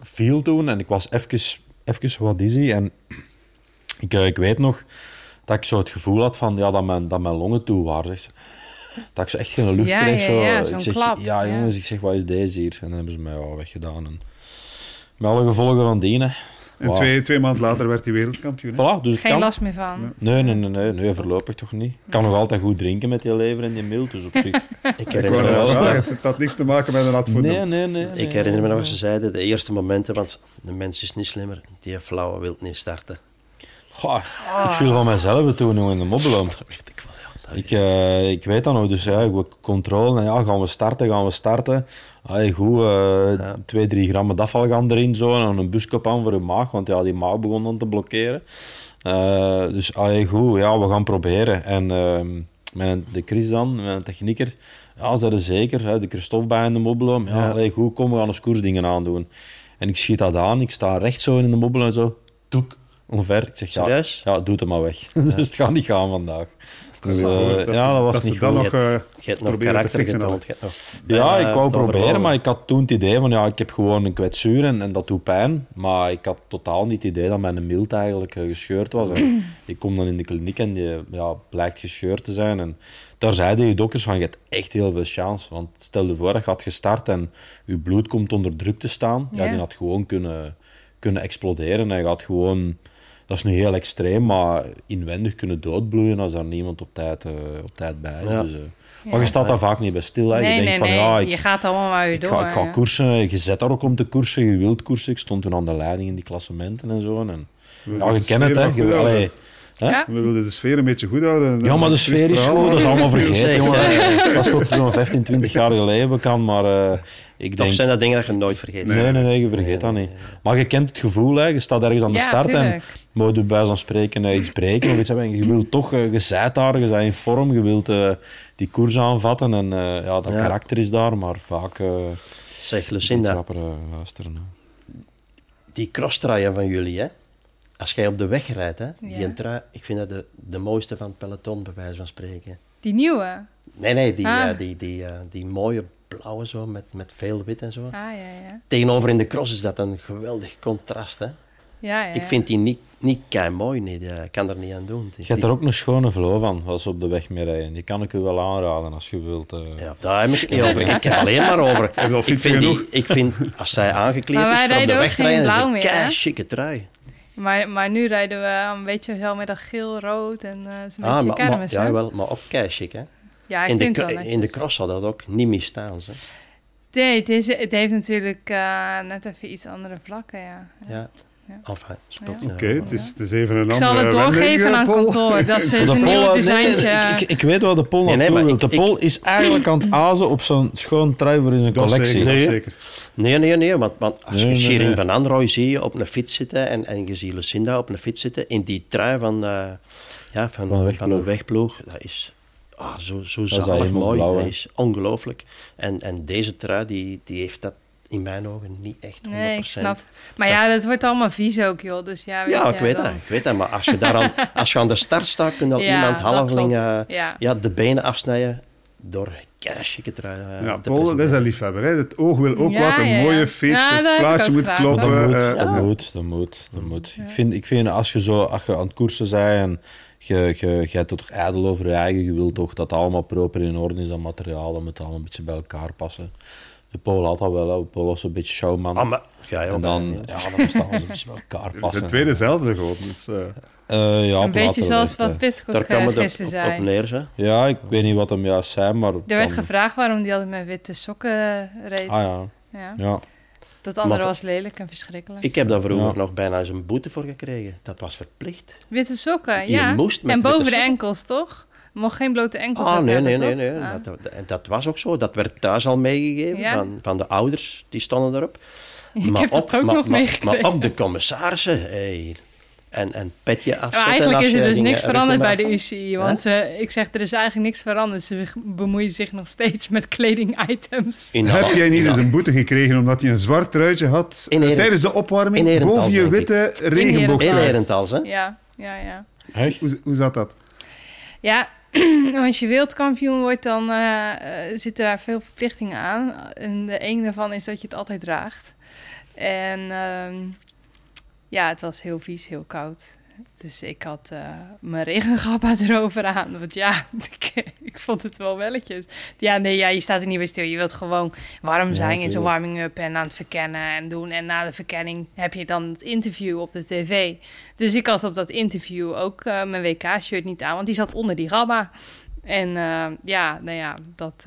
viel toen en ik was even, even wat dizzy. En ik, eh, ik weet nog dat ik zo het gevoel had van, ja, dat, mijn, dat mijn longen toe waren. zeg. Dat ik zo echt geen lucht Ja, kreeg. ja, zo. ja, ik zeg, klap, ja jongens, ik zeg, wat is deze hier? En dan hebben ze mij ja, weggedaan. En, met alle gevolgen van dienen. En twee, twee maanden later werd hij wereldkampioen. Voilà, dus Geen kan. last meer van. Nee, nee, nee, nee, nee, voorlopig toch niet. Ik kan nog altijd goed drinken met die lever en die mild, dus op zich... *laughs* Ik herinner, me vragen, het had niks te maken met een voetbal. Nee, nee, nee. nee. ik herinner me nog ze zeiden, de eerste momenten, want de mens is niet slimmer, die flauwe wil niet starten. Goh, ik viel van mezelf toen nog in de mobbelen. Dat weet ik wel, ja. Ik, eh, ik weet dat nog, dus ja, ik wil controle. En ja, gaan we starten, gaan we starten. Allee, goed, Ja. twee, drie gram afval gaan erin zo, en een buskop aan voor je maag, want ja, die maag begon dan te blokkeren. Eh, dus allee, goed, ja, we gaan proberen. En ehm, mijn, de Chris dan, mijn technieker, ja, ze hadden zeker, hè, de Christophe bij in de mobbelen. Ja, Ja. allee, goed, kom, we gaan eens koersdingen aandoen. En ik schiet dat aan, ik sta recht zo in de mobbelen en zo, toek, omver. Ik zeg, ja, ja, doe het maar weg. *laughs* dus het gaat niet gaan vandaag. Dus, eh. Dat ja, dat was dat niet goed. nog... Je hebt karakter fixen getoond. je Ja, ik wou proberen, maar ik had toen het idee van ja, ik heb gewoon een kwetsuur en, en dat doet pijn. Maar ik had totaal niet het idee dat mijn mild eigenlijk gescheurd was. En *clears throat* ik kom dan in de kliniek en die ja, blijkt gescheurd te zijn. En daar zeiden die dokters van, je hebt echt heel veel chance. Want stel je voor dat je had gestart en je bloed komt onder druk te staan. Ja, Ja. die had gewoon kunnen, kunnen exploderen. En je gaat gewoon... Dat is nu heel extreem, maar inwendig kunnen doodbloeien als daar niemand op tijd, eh, op tijd bij is. Ja. Dus, eh, maar je staat daar vaak niet bij stil. Hè. je denkt nee, van, nee. ja, ik, Je gaat allemaal maar weer ik door. ga, ik ga ja. koersen, je zet daar ook om te koersen, je wilt koersen. Ik stond toen aan de leiding in die klassementen en zo. En, ja, je kent het, hè. Goed. Hè? Ja. We willen de sfeer een beetje goed houden. Ja, maar de sfeer is goed, dat is allemaal vergeten, jongen. Dat is wat gewoon 15, 20 jaar geleden bekend, maar eh, ik Toch denk... zijn dat dingen dat je nooit vergeet. Nee, nee, nee, je vergeet dat niet. Maar je kent het gevoel, hè. je staat ergens aan de Ja, start en moet je bij van spreken iets breken of iets hebben. En je wilt toch, eh, je zijt daar, je bent in vorm, je wilt eh, die koers aanvatten en eh, ja, dat Ja. karakter is daar, maar vaak Zeg, iets Lucinda, luisteren. hè. die van jullie, hè? Als jij op de weg rijdt, hè? Die Ja. trui, ik vind dat de, de mooiste van het peloton, bij wijze van spreken. Die nieuwe. Nee, nee, die, Ah. eh, die, die, eh, die mooie blauwe zo, met, met veel wit en zo. Ah, ja, ja. Tegenover in de cross is dat een geweldig contrast, hè? Ja, ja. Ik vind die niet, niet kei mooi, nee, die- ik kan er niet aan doen. Die- Je hebt er ook een schone flow van, als ze op de weg mee rijden. Die kan ik u wel aanraden als je wilt. eh. Ja, daar heb ik het niet over. Ik heb alleen maar over. Ik fietsen vind, die, ik vind, als zij aangekleed is op de weg rijden, is blauw een kei chique trui. Maar, maar nu rijden we een beetje zo met dat geel-rood en eh, het is een Ah, beetje maar, maar, kermis, ja, wel, maar ook kei chic, hè? Ja, ik In de, vind wel in de cross zal dat ook niet misstaan. Hè? Nee, het, is, het heeft natuurlijk eh, net even iets andere vlakken, ja. Ja. Ja. Enfin. Oké, het, is, het is even een Ik zal het doorgeven eh, aan kantoor, dat *laughs* ze Pol, eh, nee, designtje... ik, ik, ik weet waar de Pol Nee, nee, naartoe wil. De ik- Pol is eigenlijk aan het azen op zo'n schoon trui voor in zijn Dat collectie. zeker, Nee. Nee, nee, want, want als Nee, je nee, Shirin nee. van Androoy zie je op een fiets zitten en, en je ziet Lucinda op een fiets zitten in die trui van, eh, ja, van, Van van, een wegploeg. dat is ah, zo, zo zalig mooi, dat is ongelooflijk. En, en deze trui, die, die heeft dat in mijn ogen niet echt 100%. Nee, ik snap. Maar ja, dat wordt allemaal vies ook, joh. Dus ja, weet Ja, ik weet dan- dat, ik weet dat, maar als je, daar aan, *laughs* als je aan de start staat, kun je al Ja, iemand eh, Ja. ja, de benen afsnijden door trui eh, Ja, te Paul, dat is een liefhebber. Hè. Het oog wil ook Ja, wat, een ja, ja. mooie Ja, heb ik plaatje moet graag. kloppen. Dat moet, eh, dat ja. moet, dat moet, dat moet. Ik, vind, ik vind als je zo, als je aan het koersen bent en je, je, je toch ijdel over je eigen, je wilt toch dat het allemaal proper in orde is, dat materiaal, dat moet allemaal een beetje bij elkaar passen. De Pool had dat wel, de Pool was een beetje showman. Ah, maar je en dan, ja, dan alles een beetje bij elkaar *laughs* Het is passen. een tweede dezelfde gewoon. Dus, eh, Eh, ja, Een beetje zoals wat. Pitcock Daar eh, kwam het op, gisteren op, zei. op neer, hè. Ja, ik weet niet wat hem juist zei, maar... Er werd gevraagd waarom die altijd met witte sokken reed. Ah ja, ja. ja. Dat andere Maar- was lelijk en verschrikkelijk. Ik heb daar vroeger Ja. nog bijna eens een boete voor gekregen. Dat was verplicht. Witte sokken, Je ja. moest met en boven de enkels, toch? Mocht geen blote enkels Ah, nee, nee, hebben, nee. nee. Ah. Dat, was ook zo. Dat werd thuis al meegegeven Ja. van, van de ouders. Die stonden erop. *laughs* Ik heb dat ook maar, nog maar, meegekregen. Maar ook de commissarissen. Hey. En, en petje afzetten. Maar eigenlijk is er dus niks veranderd bij de UCI. Want eh, ik zeg, er is eigenlijk niks veranderd. Ze bemoeien zich nog steeds met kleding-items. In heb jij niet in eens een boete gekregen omdat je een zwart truitje had In eh, tijdens de opwarming in boven je witte Heel regenboogtruis? Herentals, hè? Ja, ja, ja. Echt? Hoe, hoe zat dat? Ja, *clears throat* als je wereldkampioen wordt, dan eh, zitten daar veel verplichtingen aan. En de een daarvan is dat je het altijd draagt. En ehm, ja, het was heel vies, heel koud. Dus ik had eh, mijn regengabba *laughs* erover aan. Want ja, *laughs* ik, ik vond het wel welletjes. Ja, nee, ja, je staat er niet bij stil. Je wilt gewoon warm Ja, zijn in zo'n warming-up en aan het verkennen en doen. En na de verkenning heb je dan het interview op de tv. Dus ik had op dat interview ook eh, mijn WK-shirt niet aan, want die zat onder die gabba. En eh, ja, nou ja, dat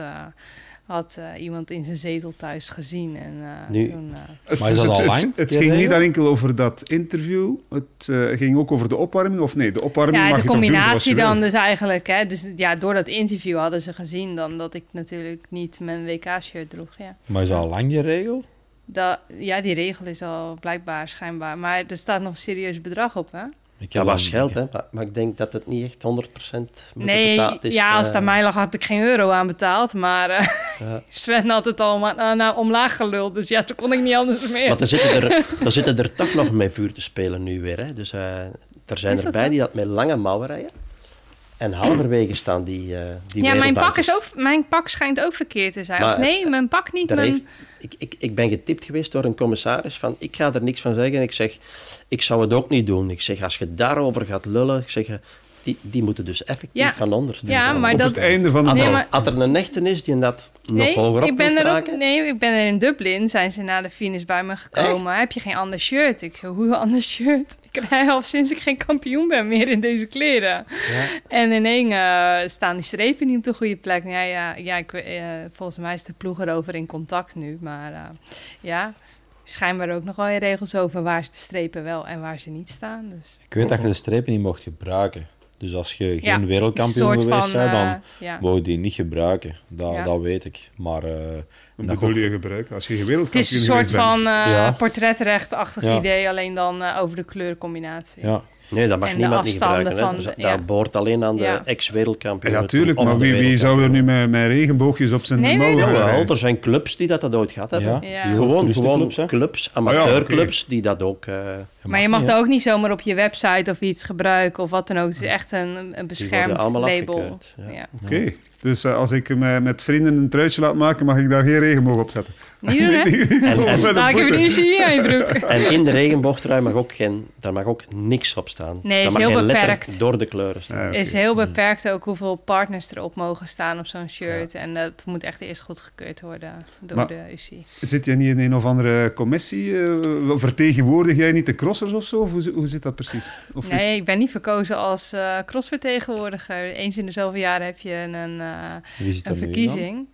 had eh, iemand in zijn zetel thuis gezien. En eh, Nu- toen... eh, Het, Maar is dat het, al het- lang, het ging niet enkel over dat interview, het eh, ging ook over de opwarming, of nee? De opwarming mag ja, de je toch doen zoals combinatie je dan wil? dus eigenlijk. Hè, dus ja, door dat interview hadden ze gezien dan dat ik natuurlijk niet mijn WK-shirt droeg. Ja. Maar is dat al lang die regel? Dat, ja, die regel is al blijkbaar schijnbaar. Maar er staat nog een serieus bedrag op, hè? Ik Ja, heb was dat- geld, hè? Maar, maar ik denk dat het niet echt 100% moet Nee, betaald is. ja, als het eh, aan mij lag had ik geen euro aan betaald. Maar eh, Ja. *laughs* Sven had het al maar, nou, omlaag geluld. Dus ja, toen kon ik niet anders meer. Want er zitten er, *laughs* er zitten er toch nog met vuur te spelen nu weer. Hè? Dus eh, er zijn erbij die dat met lange mouwen rijden. En halverwege staan die, eh die ja, mijn pak, is ook, mijn pak schijnt ook verkeerd te zijn. Maar, of nee, mijn pak niet. Mijn... heeft, ik, ik, ik ben getipt geweest door een commissaris van ik ga er niks van zeggen. Ik zeg, ik zou het ook niet doen. Ik zeg, als je daarover gaat lullen, ik zeg, eh, die, die moeten dus effectief Ja. van onder. Ja, maar Op dat- het einde van de Had, Nee, er, maar- had er een echte is die dat nog hoger op ik ben er ook, raken? nee, ik ben er in Dublin. Zijn ze na de finish bij me gekomen. Heb je geen ander shirt? Ik zo, hoe een ander shirt? Ik rij al sinds ik geen kampioen ben meer in deze kleren. Ja. En in één eh, staan die strepen niet op de goede plek. Ja, ja, ja ik, eh, volgens mij is de ploeg erover in contact nu. Maar eh, ja, schijnbaar ook nog wel in regels over waar ze de strepen wel en waar ze niet staan. Dus Ik weet dat je de strepen niet mocht gebruiken. Dus als je geen een wereldkampioen geweest bent, dan ja. wou je die niet gebruiken. Dat, Ja. dat weet ik. Maar eh, Wat dat bedoel ook- je gebruiken? Als je Het wereldkampioen is een soort bent. van eh Ja. portretrechtachtig Ja. idee, alleen dan over de kleurcombinatie. ja, Nee, dat mag En niemand niet gebruiken. hè. van dat ja. behoort alleen aan de Ja. ex-wereldkampioen. Ja, tuurlijk, of maar wie, wie zou er nu met, met regenboogjes op zijn Nee, mouwen Jawel, er zijn clubs die dat, dat ooit gehad hebben. ja. Ja. Gewoon Gewoon, clubs, Ah ja, amateurclubs, die dat ook... eh, Maar je mag dat ook niet zomaar op je website of iets gebruiken of wat dan ook. Het is echt een, een beschermd allemaal label. Ja. Dus eh, als ik me met vrienden een truitje laat maken, mag ik daar geen regenboog op zetten? Niet doen, hè? *laughs* En, Nou, ik heb een UCI aan je broek. *laughs* en in de regenboogtrui mag ook, geen, daar mag ook niks op staan. Nee, daar is mag heel geen beperkt. door de kleuren staan. Ja, oké. is heel beperkt ook hoeveel partners erop mogen staan op zo'n shirt. En dat moet echt eerst goedgekeurd worden door Maar- de UCI. Zit je niet in een of andere commissie? eh, vertegenwoordig jij niet de crossers of zo? Of hoe, hoe zit dat precies? Of is- Nee, ik ben niet verkozen als eh crossvertegenwoordiger. Eens in de zoveel jaren heb je een, eh, een verkiezing.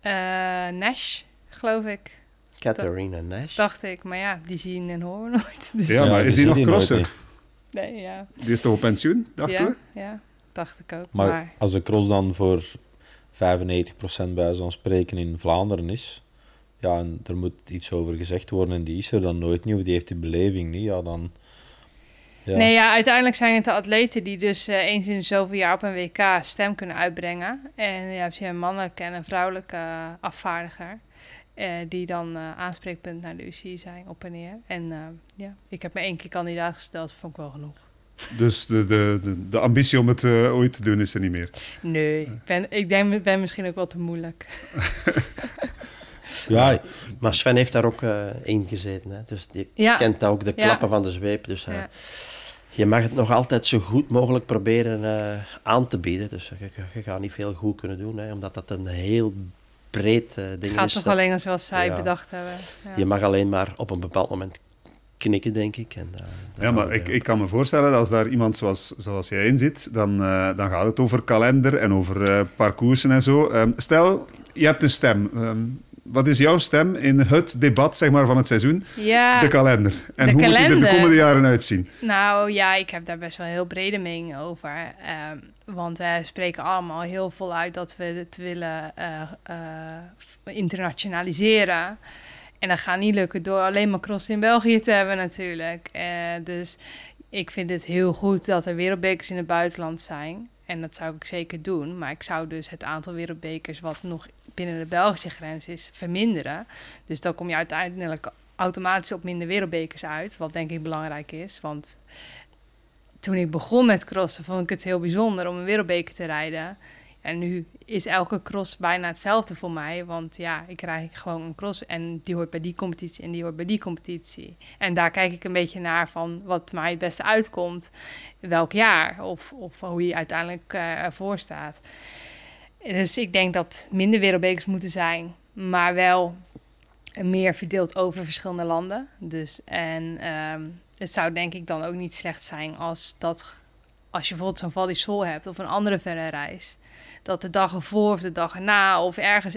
Eh, Nash, geloof ik, Catharina Nash. dacht ik. Maar ja, die zien en horen we nooit. *laughs* Dus Ja, maar is die nog crosser? nee, ja. Die is toch op pensioen, dachten ja, we? ja, dacht ik ook. Maar, Maar, als de cross dan voor 95% bij zo'n spreken in Vlaanderen is, ja, en er moet iets over gezegd worden en die is er dan nooit niet, of die heeft die beleving niet, ja, dan... Ja. Nee, ja, uiteindelijk zijn het de atleten die dus eh, eens in de zoveel jaar op een WK stem kunnen uitbrengen. En je hebt je een mannelijke en een vrouwelijke eh, afvaardiger. eh, die dan eh, aanspreekpunt naar de UCI zijn, op en neer. En eh, ja, ik heb me één keer kandidaat gesteld, vond ik wel genoeg. Dus de, de, de, de ambitie om het eh, ooit te doen is er niet meer. Nee, ik ben, ik denk, ik ben misschien ook wel te moeilijk. *laughs* Ja, Maar Sven heeft daar ook eh in gezeten. Hè? Dus die Ja, kent ook de Ja. klappen van de zweep. Dus eh, ja. Je mag het nog altijd zo goed mogelijk proberen eh, aan te bieden. Dus je, je- je gaat niet veel goed kunnen doen, hè, omdat dat een heel breed eh, het ding gaat is. toch dat- alleen als wel zij Ja. bedacht hebben. Ja. Je mag alleen maar op een bepaald moment knikken, denk ik. En, eh, Ja, maar ik, ik kan me voorstellen dat als daar iemand zoals, zoals jij in zit, dan, eh, dan gaat het over kalender en over eh, parcoursen en zo. Ehm, stel, je hebt een stem. Ehm, wat is jouw stem in het debat zeg maar, van het seizoen? ja. De kalender. En de hoe moet die er de kalender. komende jaren uitzien? Nou ja, ik heb daar best wel heel brede mening over. Ehm, want wij spreken allemaal heel vol uit dat we het willen eh, eh, internationaliseren. En dat gaat niet lukken door alleen maar cross in België te hebben natuurlijk. Eh, dus ik vind het heel goed dat er wereldbekers in het buitenland zijn. En dat zou ik zeker doen. Maar ik zou dus het aantal wereldbekers wat nog binnen de Belgische grens is verminderen. Dus dan kom je uiteindelijk automatisch op minder wereldbekers uit. Wat denk ik belangrijk is. Want toen ik begon met crossen vond ik het heel bijzonder om een wereldbeker te rijden. En nu is elke cross bijna hetzelfde voor mij. Want ja, ik rijd gewoon een cross en die hoort bij die competitie en die hoort bij die competitie. En daar kijk ik een beetje naar van wat mij het beste uitkomt. Welk jaar of, of hoe je uiteindelijk eh, ervoor staat. Dus ik denk dat minder wereldbekers moeten zijn. Maar wel meer verdeeld over verschillende landen. Dus en ehm, het zou denk ik dan ook niet slecht zijn als dat als je bijvoorbeeld zo'n Val Sol hebt of een andere verre reis, dat de dag ervoor of de dag erna of ergens,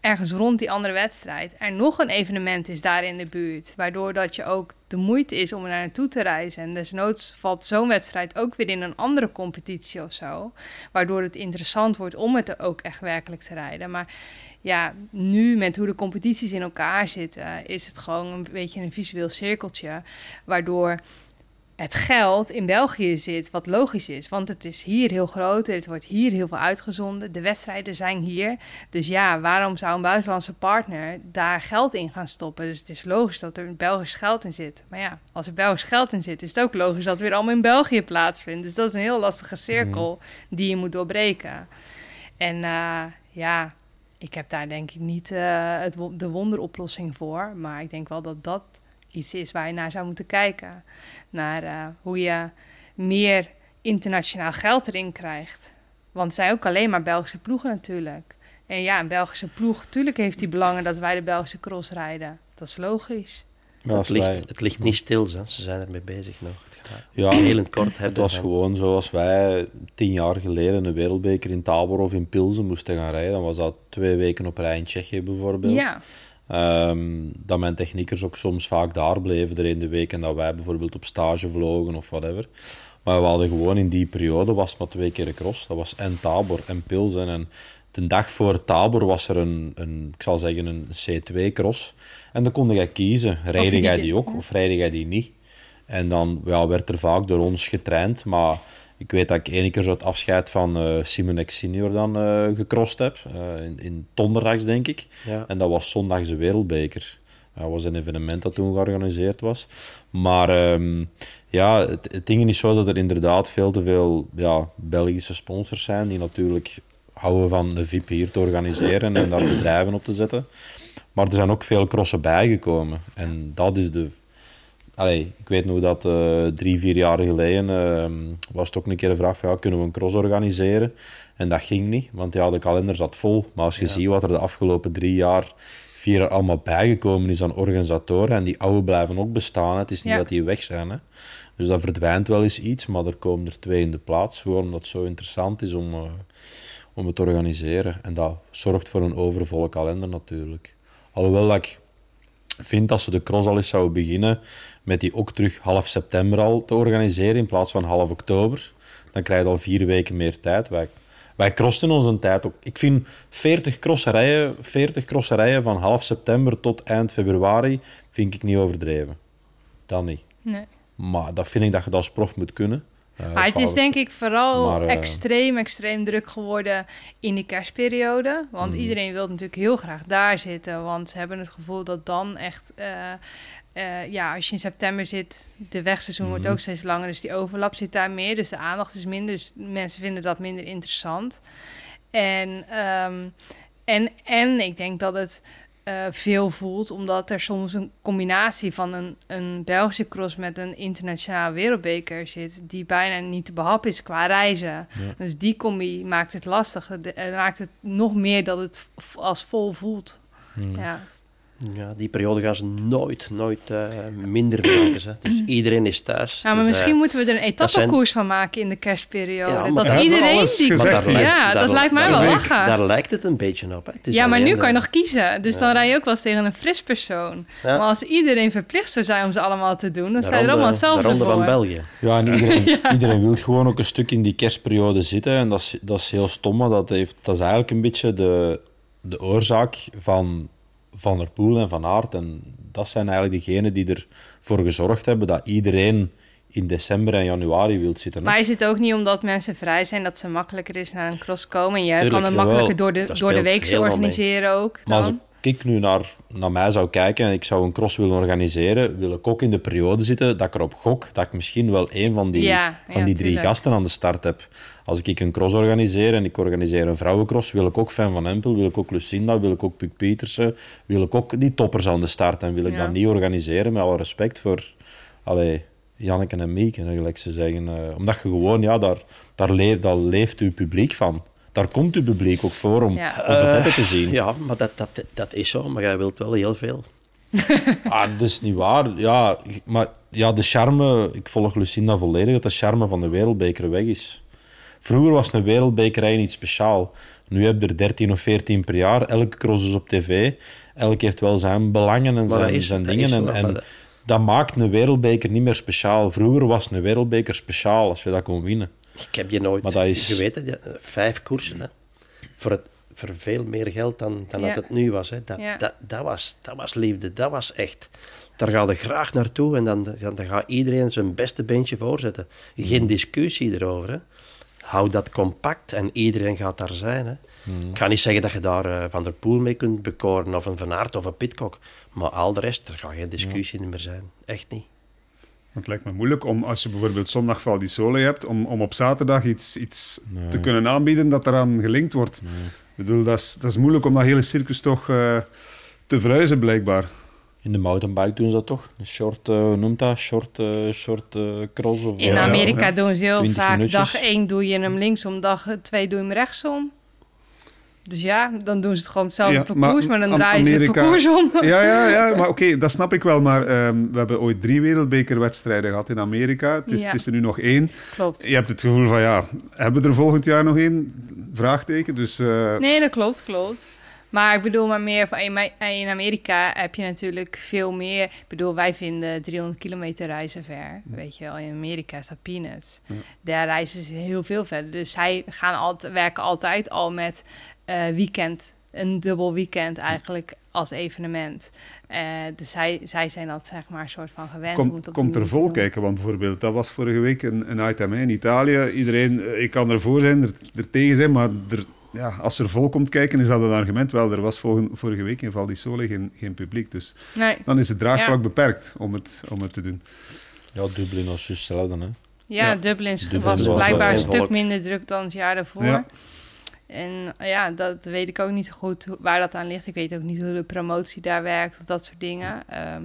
ergens rond die andere wedstrijd er nog een evenement is daar in de buurt, waardoor dat je ook de moeite is om er naartoe te reizen. En desnoods valt zo'n wedstrijd ook weer in een andere competitie of zo, waardoor het interessant wordt om het er ook echt werkelijk te rijden. Maar ja, nu met hoe de competities in elkaar zitten, is het gewoon een beetje een visueel cirkeltje, waardoor het geld in België zit, wat logisch is. Want het is hier heel groot, het wordt hier heel veel uitgezonden, de wedstrijden zijn hier. Dus ja, waarom zou een buitenlandse partner daar geld in gaan stoppen? Dus het is logisch dat er Belgisch geld in zit. Maar ja, als er Belgisch geld in zit, is het ook logisch dat het weer allemaal in België plaatsvindt. Dus dat is een heel lastige cirkel die je moet doorbreken. En uh, ja, ik heb daar denk ik niet uh, het, de wonderoplossing voor. Maar ik denk wel dat dat iets is waar je naar zou moeten kijken. Naar uh, hoe je meer internationaal geld erin krijgt. Want het zijn ook alleen maar Belgische ploegen natuurlijk. En ja, een Belgische ploeg, natuurlijk heeft die belangen dat wij de Belgische cross rijden. Dat is logisch. Ja, het, ligt, wij... het, ligt, niet stil, ze zijn ermee bezig nog. Het gaat ja, heel kort Het was gewoon zoals wij tien jaar geleden een wereldbeker in Tabor of in Pilsen moesten gaan rijden. Dan was dat twee weken op rij in Tsjechië bijvoorbeeld. Ja. Ehm, dat mijn techniekers ook soms vaak daar bleven er in de week en dat wij bijvoorbeeld op stage vlogen of whatever. Maar we hadden gewoon in die periode was maar twee keer een cross. Dat was en Tabor en Pilsen. En de dag voor Tabor was er een, een ik zal zeggen, een C2-cross. En dan kon jij kiezen, rijde jij die ook of rijde jij die niet? En dan ja, werd er vaak door ons getraind, maar ik weet dat ik één keer zo het afscheid van uh, Simonex senior dan uh, gecrossed heb, uh, in, in donderdags denk ik. Ja. En dat was zondags de wereldbeker. Dat was een evenement dat toen georganiseerd was. Maar um, ja, het, het ding is zo dat er inderdaad veel te veel ja, Belgische sponsors zijn die natuurlijk houden van een VIP hier te organiseren en daar bedrijven op te zetten. Maar er zijn ook veel crossen bijgekomen. En dat is de Allee, ik weet nog dat uh, drie, vier jaar geleden uh, was het ook een keer de vraag van ja, kunnen we een cross organiseren? En dat ging niet, want ja, de kalender zat vol. Maar als je ja. ziet wat er de afgelopen drie jaar, vier jaar allemaal bijgekomen is aan organisatoren, en die oude blijven ook bestaan, het is niet ja. dat die weg zijn. Hè. Dus dat verdwijnt wel eens iets, maar er komen er twee in de plaats, gewoon omdat het zo interessant is om, uh, om het te organiseren. En dat zorgt voor een overvolle kalender natuurlijk. Alhoewel dat ik vind dat ze de cross al eens zouden beginnen met die ook terug half september al te organiseren in plaats van half oktober. Dan krijg je al vier weken meer tijd. Wij, wij crossen onze tijd ook. Ik vind 40 crosserijen, 40 crosserijen van half september tot eind februari vind ik niet overdreven. Dat niet. Nee. Maar dat vind ik dat je dat als prof moet kunnen. Uh, maar het is denk ik vooral maar, uh, extreem, extreem druk geworden in die kerstperiode. Want mm. iedereen wil natuurlijk heel graag daar zitten. Want ze hebben het gevoel dat dan echt... Uh, uh, ja, als je in september zit, de wegseizoen mm. wordt ook steeds langer. Dus die overlap zit daar meer. Dus de aandacht is minder. Dus mensen vinden dat minder interessant. En, um, en, en ik denk dat het uh, veel voelt, omdat er soms een combinatie van een, een Belgische cross met een internationaal wereldbeker zit, die bijna niet te behappen is qua reizen. Ja. Dus die combi maakt het lastig. Het maakt het nog meer dat het als vol voelt. Mm. Ja. Ja, die periode gaan ze nooit, nooit uh, minder maken. Hè. Dus *clears throat* iedereen is thuis. Ja, maar dus, misschien uh, moeten we er een etappekoers van maken in de kerstperiode. Ja, dat iedereen die... gezegd, daar lijkt- ja, dat lijkt mij wel lijkt- lachen. Daar lijkt het een beetje op. Hè. Het is Ja, maar nu kan je eh, nog kiezen. Dus ja. dan rij je ook wel eens tegen een fris persoon. Ja. Maar als iedereen verplicht zou zijn om ze allemaal te doen, dan sta je er allemaal hetzelfde De ronde voor. van België. Ja, en iedereen, *laughs* iedereen wil gewoon ook een stuk in die kerstperiode zitten. En dat is, dat is heel stom, maar dat, heeft, dat is eigenlijk een beetje de, de oorzaak van Van der Poel en Van Aert. En dat zijn eigenlijk degenen die ervoor gezorgd hebben dat iedereen in december en januari wil zitten. hè. Maar is het ook niet omdat mensen vrij zijn dat ze makkelijker is naar een cross komen? En je Tuurlijk, kan het makkelijker door de, Dat door de week mee. organiseren ook. Maar Dan? Ik nu naar, naar mij zou kijken en ik zou een cross willen organiseren, wil ik ook in de periode zitten dat ik erop gok dat ik misschien wel een van die, Ja, van ja, die drie tuurlijk. gasten aan de start heb. Als ik een cross organiseer en ik organiseer een vrouwencross, wil ik ook Fan van Empel, wil ik ook Lucinda, wil ik ook Puk Pietersen, wil ik ook die toppers aan de start. En wil ik Ja. dat niet organiseren, met alle respect voor allee, Janneke en Mieke, gelijk ze zeggen. eh, omdat je gewoon, ja, daar, daar, leeft, daar leeft uw publiek van. Daar komt uw publiek ook voor om, Ja. om het hebben te zien. Ja, maar dat, dat, dat is zo. Maar jij wilt wel heel veel. *laughs* Ah, dat is niet waar. Ja, maar ja, de charme, ik volg Lucinda volledig, dat de charme van de wereldbeker weg is. Vroeger was een wereldbekerij niet speciaal. Nu heb je er 13 of 14 per jaar. Elke cross is op tv. Elk heeft wel zijn belangen en dat zijn, is- zijn dat dingen. en, en dat- dat maakt een wereldbeker niet meer speciaal. Vroeger was een wereldbeker speciaal als je dat kon winnen. Ik heb je nooit... Maar dat is- Je weet het, ja, vijf koersen. Hè. Voor, het, voor veel meer geld dan, dan Ja. dat het nu was. Hè. Dat, Ja. dat, dat, was. dat was liefde. Dat was echt... Daar ga je graag naartoe en dan, dan, dan gaat iedereen zijn beste beentje voorzetten. Geen discussie erover. Hè. Hou dat compact en iedereen gaat daar zijn. Hè. Ik ga niet zeggen dat je daar eh, Van der Poel mee kunt bekoren of een Van Aert of een Pitcock. Maar al de rest, er gaat geen discussie meer zijn. Echt niet. Het lijkt me moeilijk om, als je bijvoorbeeld zondag Val di Sole hebt, om, om op zaterdag iets, iets te kunnen aanbieden dat eraan gelinkt wordt. Ik bedoel, dat is, dat is moeilijk om dat hele circus toch eh, te verhuizen, blijkbaar. In de mountainbike doen ze dat toch? Een short, eh, hoe noemt dat? Short, eh, short cross? Of, In Amerika ja. doen ze heel 20 vaak, minuutjes. dag 1 doe je hem linksom, dag 2 doe je hem rechtsom. Dus ja, dan doen ze het gewoon hetzelfde Ja, parcours, maar, maar dan draaien ze het parcours om. Ja, ja, ja *laughs* maar oké, dat snap ik wel. Maar ehm, we hebben ooit drie wereldbekerwedstrijden gehad in Amerika. Het is, Ja. het is er nu nog één. Klopt. Je hebt het gevoel van, ja, hebben we er volgend jaar nog één? Vraagteken. Dus eh, Nee, dat klopt, klopt. Maar ik bedoel maar meer, van in, Amerika heb je natuurlijk veel meer. Ik bedoel, wij vinden 300 kilometer reizen ver. Weet je wel, in Amerika is dat peanuts. Ja. Daar reizen ze heel veel verder. Dus zij gaan altijd, werken altijd al met eh, weekend, een dubbel weekend eigenlijk als evenement. Eh, dus zij, zij zijn dat zeg maar een soort van gewend. Komt, er vol kijken, want bijvoorbeeld, dat was vorige week een, een item hè, in Italië. Iedereen, eh, ik kan ervoor zijn, er, er tegen zijn, maar er, ja, als er vol komt kijken, is dat een argument. Wel, er was volgen- vorige week in Val di Sole geen, geen publiek, dus Nee, dan is het draagvlak Ja. beperkt om het, om het te doen. Ja, Dublin was juist hetzelfde, hè. ja, Ja. Dublin was was blijkbaar een stuk minder druk dan het jaar daarvoor. Ja. En eh, ja, dat weet ik ook niet zo goed waar dat aan ligt. Ik weet ook niet hoe de promotie daar werkt of dat soort dingen. Ehm,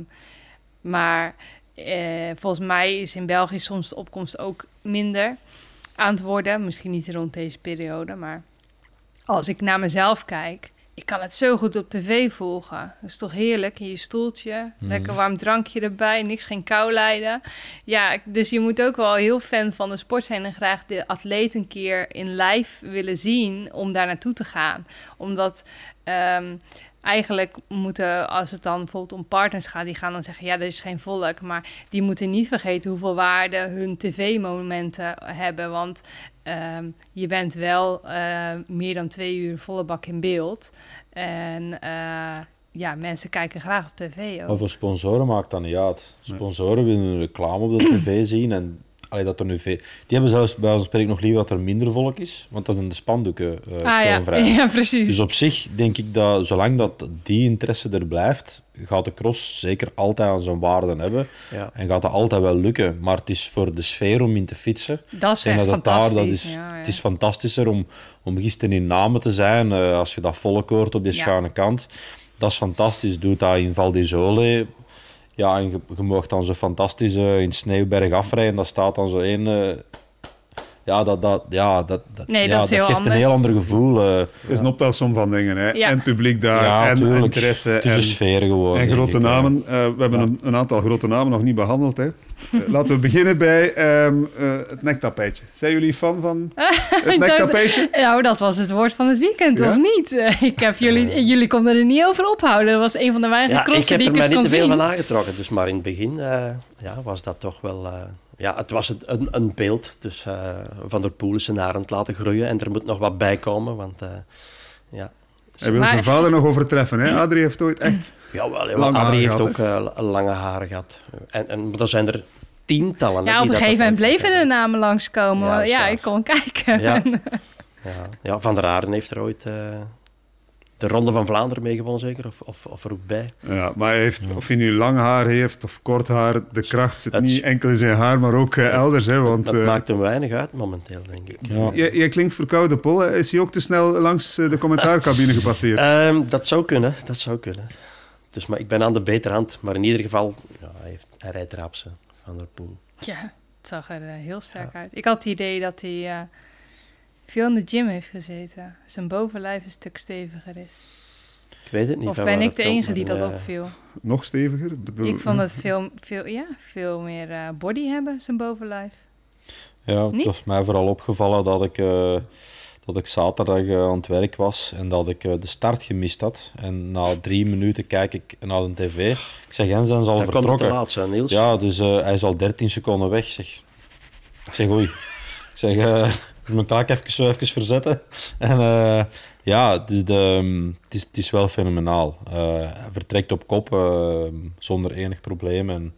maar eh, volgens mij is in België soms de opkomst ook minder aan het worden. Misschien niet rond deze periode, maar als ik naar mezelf kijk, ik kan het zo goed op tv volgen. Dat is toch heerlijk in je stoeltje, Mhm. lekker warm drankje erbij, niks geen kou lijden. Ja, dus je moet ook wel heel fan van de sport zijn en graag de atleet een keer in live willen zien om daar naartoe te gaan. Omdat ehm, eigenlijk moeten, als het dan bijvoorbeeld om partners gaat, die gaan dan zeggen, ja, er is geen volk. Maar die moeten niet vergeten hoeveel waarde hun tv-momenten hebben. Want ehm, je bent wel eh, meer dan twee uur volle bak in beeld. En eh, ja, mensen kijken graag op tv Maar ook. voor sponsoren maakt dat niet uit. Sponsoren willen een reclame op de *clears throat* tv zien en allee, dat er nu veel... Die hebben zelfs bij ons spreek nog liever dat er minder volk is, want dat zijn de spandoeken eh ah ja, *laughs* ja, precies. Dus op zich denk ik dat zolang dat die interesse er blijft, gaat de cross zeker altijd aan zijn waarde hebben Ja. en gaat dat altijd wel lukken. Maar het is voor de sfeer om in te fietsen. dat is echt dat het daar, fantastisch. dat is, ja, ja. Het is fantastischer om, om gisteren in Namen te zijn. eh, als je dat volk hoort op die Ja. schuine kant. Dat is fantastisch. Doe dat in Val di Sole. Ja, en je, mag dan zo fantastisch eh, in Sneeuwberg afrijden. Dat staat dan zo één... ja, dat, dat, ja, dat, dat, Nee, ja, dat geeft anders. een heel ander gevoel. eh. Het is een optelsom van dingen. Hè. Ja. En het publiek daar, ja, en tuurlijk. interesse. Het is en, de sfeer gewoon. en grote ik, namen. Eh, we hebben Ja. een, een aantal grote namen nog niet behandeld. Hè. Eh, *laughs* laten we beginnen bij ehm, eh, het nektapijtje. Zijn jullie fan van *laughs* het nektapijtje? Nou, dat was het woord van het weekend, Ja? of niet? Ik heb jullie, jullie konden er niet over ophouden. Dat was een van de weinige Ja, ik crossen heb die er ik mij eens niet kon te veel zien. van aangetrokken. Dus maar in het begin eh, ja, was dat toch wel... ja, het was een, een beeld. Dus eh, Van der Poel is zijn haar aan het laten groeien. En er moet nog wat bij komen, want... eh, ja, Hij wil Maar- zijn vader nog overtreffen. Hè? Adrie heeft ooit echt... Jawel, ja, Lange Adrie haren heeft gehad, ook eh, lange haren gehad. En, en er zijn er tientallen. Ja, op die een dat gegeven moment bleven de namen langskomen. Ja, Ja, ik kon kijken. Ja. *laughs* Ja, ja, Van der Aaren heeft er ooit eh, de Ronde van Vlaanderen mee gewonnen, zeker? Of, of, of er ook bij. Ja, maar hij heeft, of hij nu lang haar heeft of kort haar, de kracht zit Het- niet enkel in zijn haar, maar ook eh, elders. Hè, want, Dat eh, maakt hem weinig uit momenteel, denk ik. Ja. jij, jij klinkt verkouden, Paul. Is hij ook te snel langs eh, de commentaarcabine gepasseerd? *laughs* Ehm, dat zou kunnen, dat zou kunnen. Dus, maar ik ben aan de betere hand. Maar in ieder geval, ja, hij, heeft, hij rijdt rapse Van der Poel. Ja, het zag er heel sterk uit. Ik had het idee dat hij eh, veel in de gym heeft gezeten. Zijn bovenlijf een stuk steviger is. Ik weet het niet. Of ben ik dat de enige die dat opviel? Nog steviger? Ik bedoel- Ik vond het *laughs* veel, veel, ja, veel meer eh, body hebben, zijn bovenlijf. Ja, Niet? het was mij vooral opgevallen dat ik, eh, dat ik zaterdag eh, aan het werk was en dat ik eh, de start gemist had. En na drie minuten kijk ik naar de tv. Ik zeg, Jens zijn ze al Dat komt te vertrokken. laat zijn, Niels. Ja, dus eh, hij is al 13 seconden weg. Zeg. Ik zeg, oei. Ik zeg, mijn kaak even, zo even verzetten. *laughs* En eh, ja, dus de, mm, het, is, het is wel fenomenaal. Eh, hij vertrekt op kop eh, zonder enig probleem. En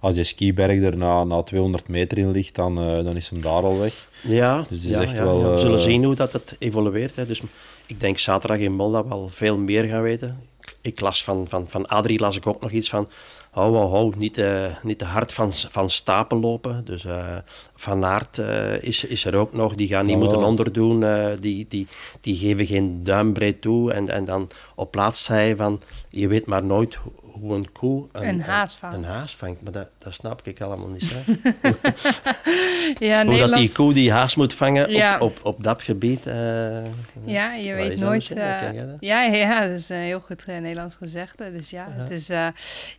als die skiberg er na, na 200 meter in ligt, dan, dan is hem daar al weg. Ja, Dus het is ja, echt ja, wel, ja. We zullen zien hoe dat het evolueert. Hè. Dus ik denk zaterdag in Molda wel veel meer gaan weten. Ik las van, van, van Adrie las ik ook nog iets van... Hou, hou, hou, niet, te niet te hard van, van stapel lopen. Dus eh, Van Aert eh, is, is er ook nog. Die gaan niet moeten onderdoen. die, die, die geven geen duimbreed toe. En, en dan op plaats zei van... Je weet maar nooit hoe, een koe... Een haas vangt. Een haas vangt. Maar dat, dat snap ik allemaal niet. Hè. *laughs* Ja, Hoe dat die koe die haas moet vangen Ja. op, op, op dat gebied. eh, ja, je weet nooit... eh, ja, ja, dat is een heel goed eh, Nederlands gezegde. Dus ja, Ja. het is, eh,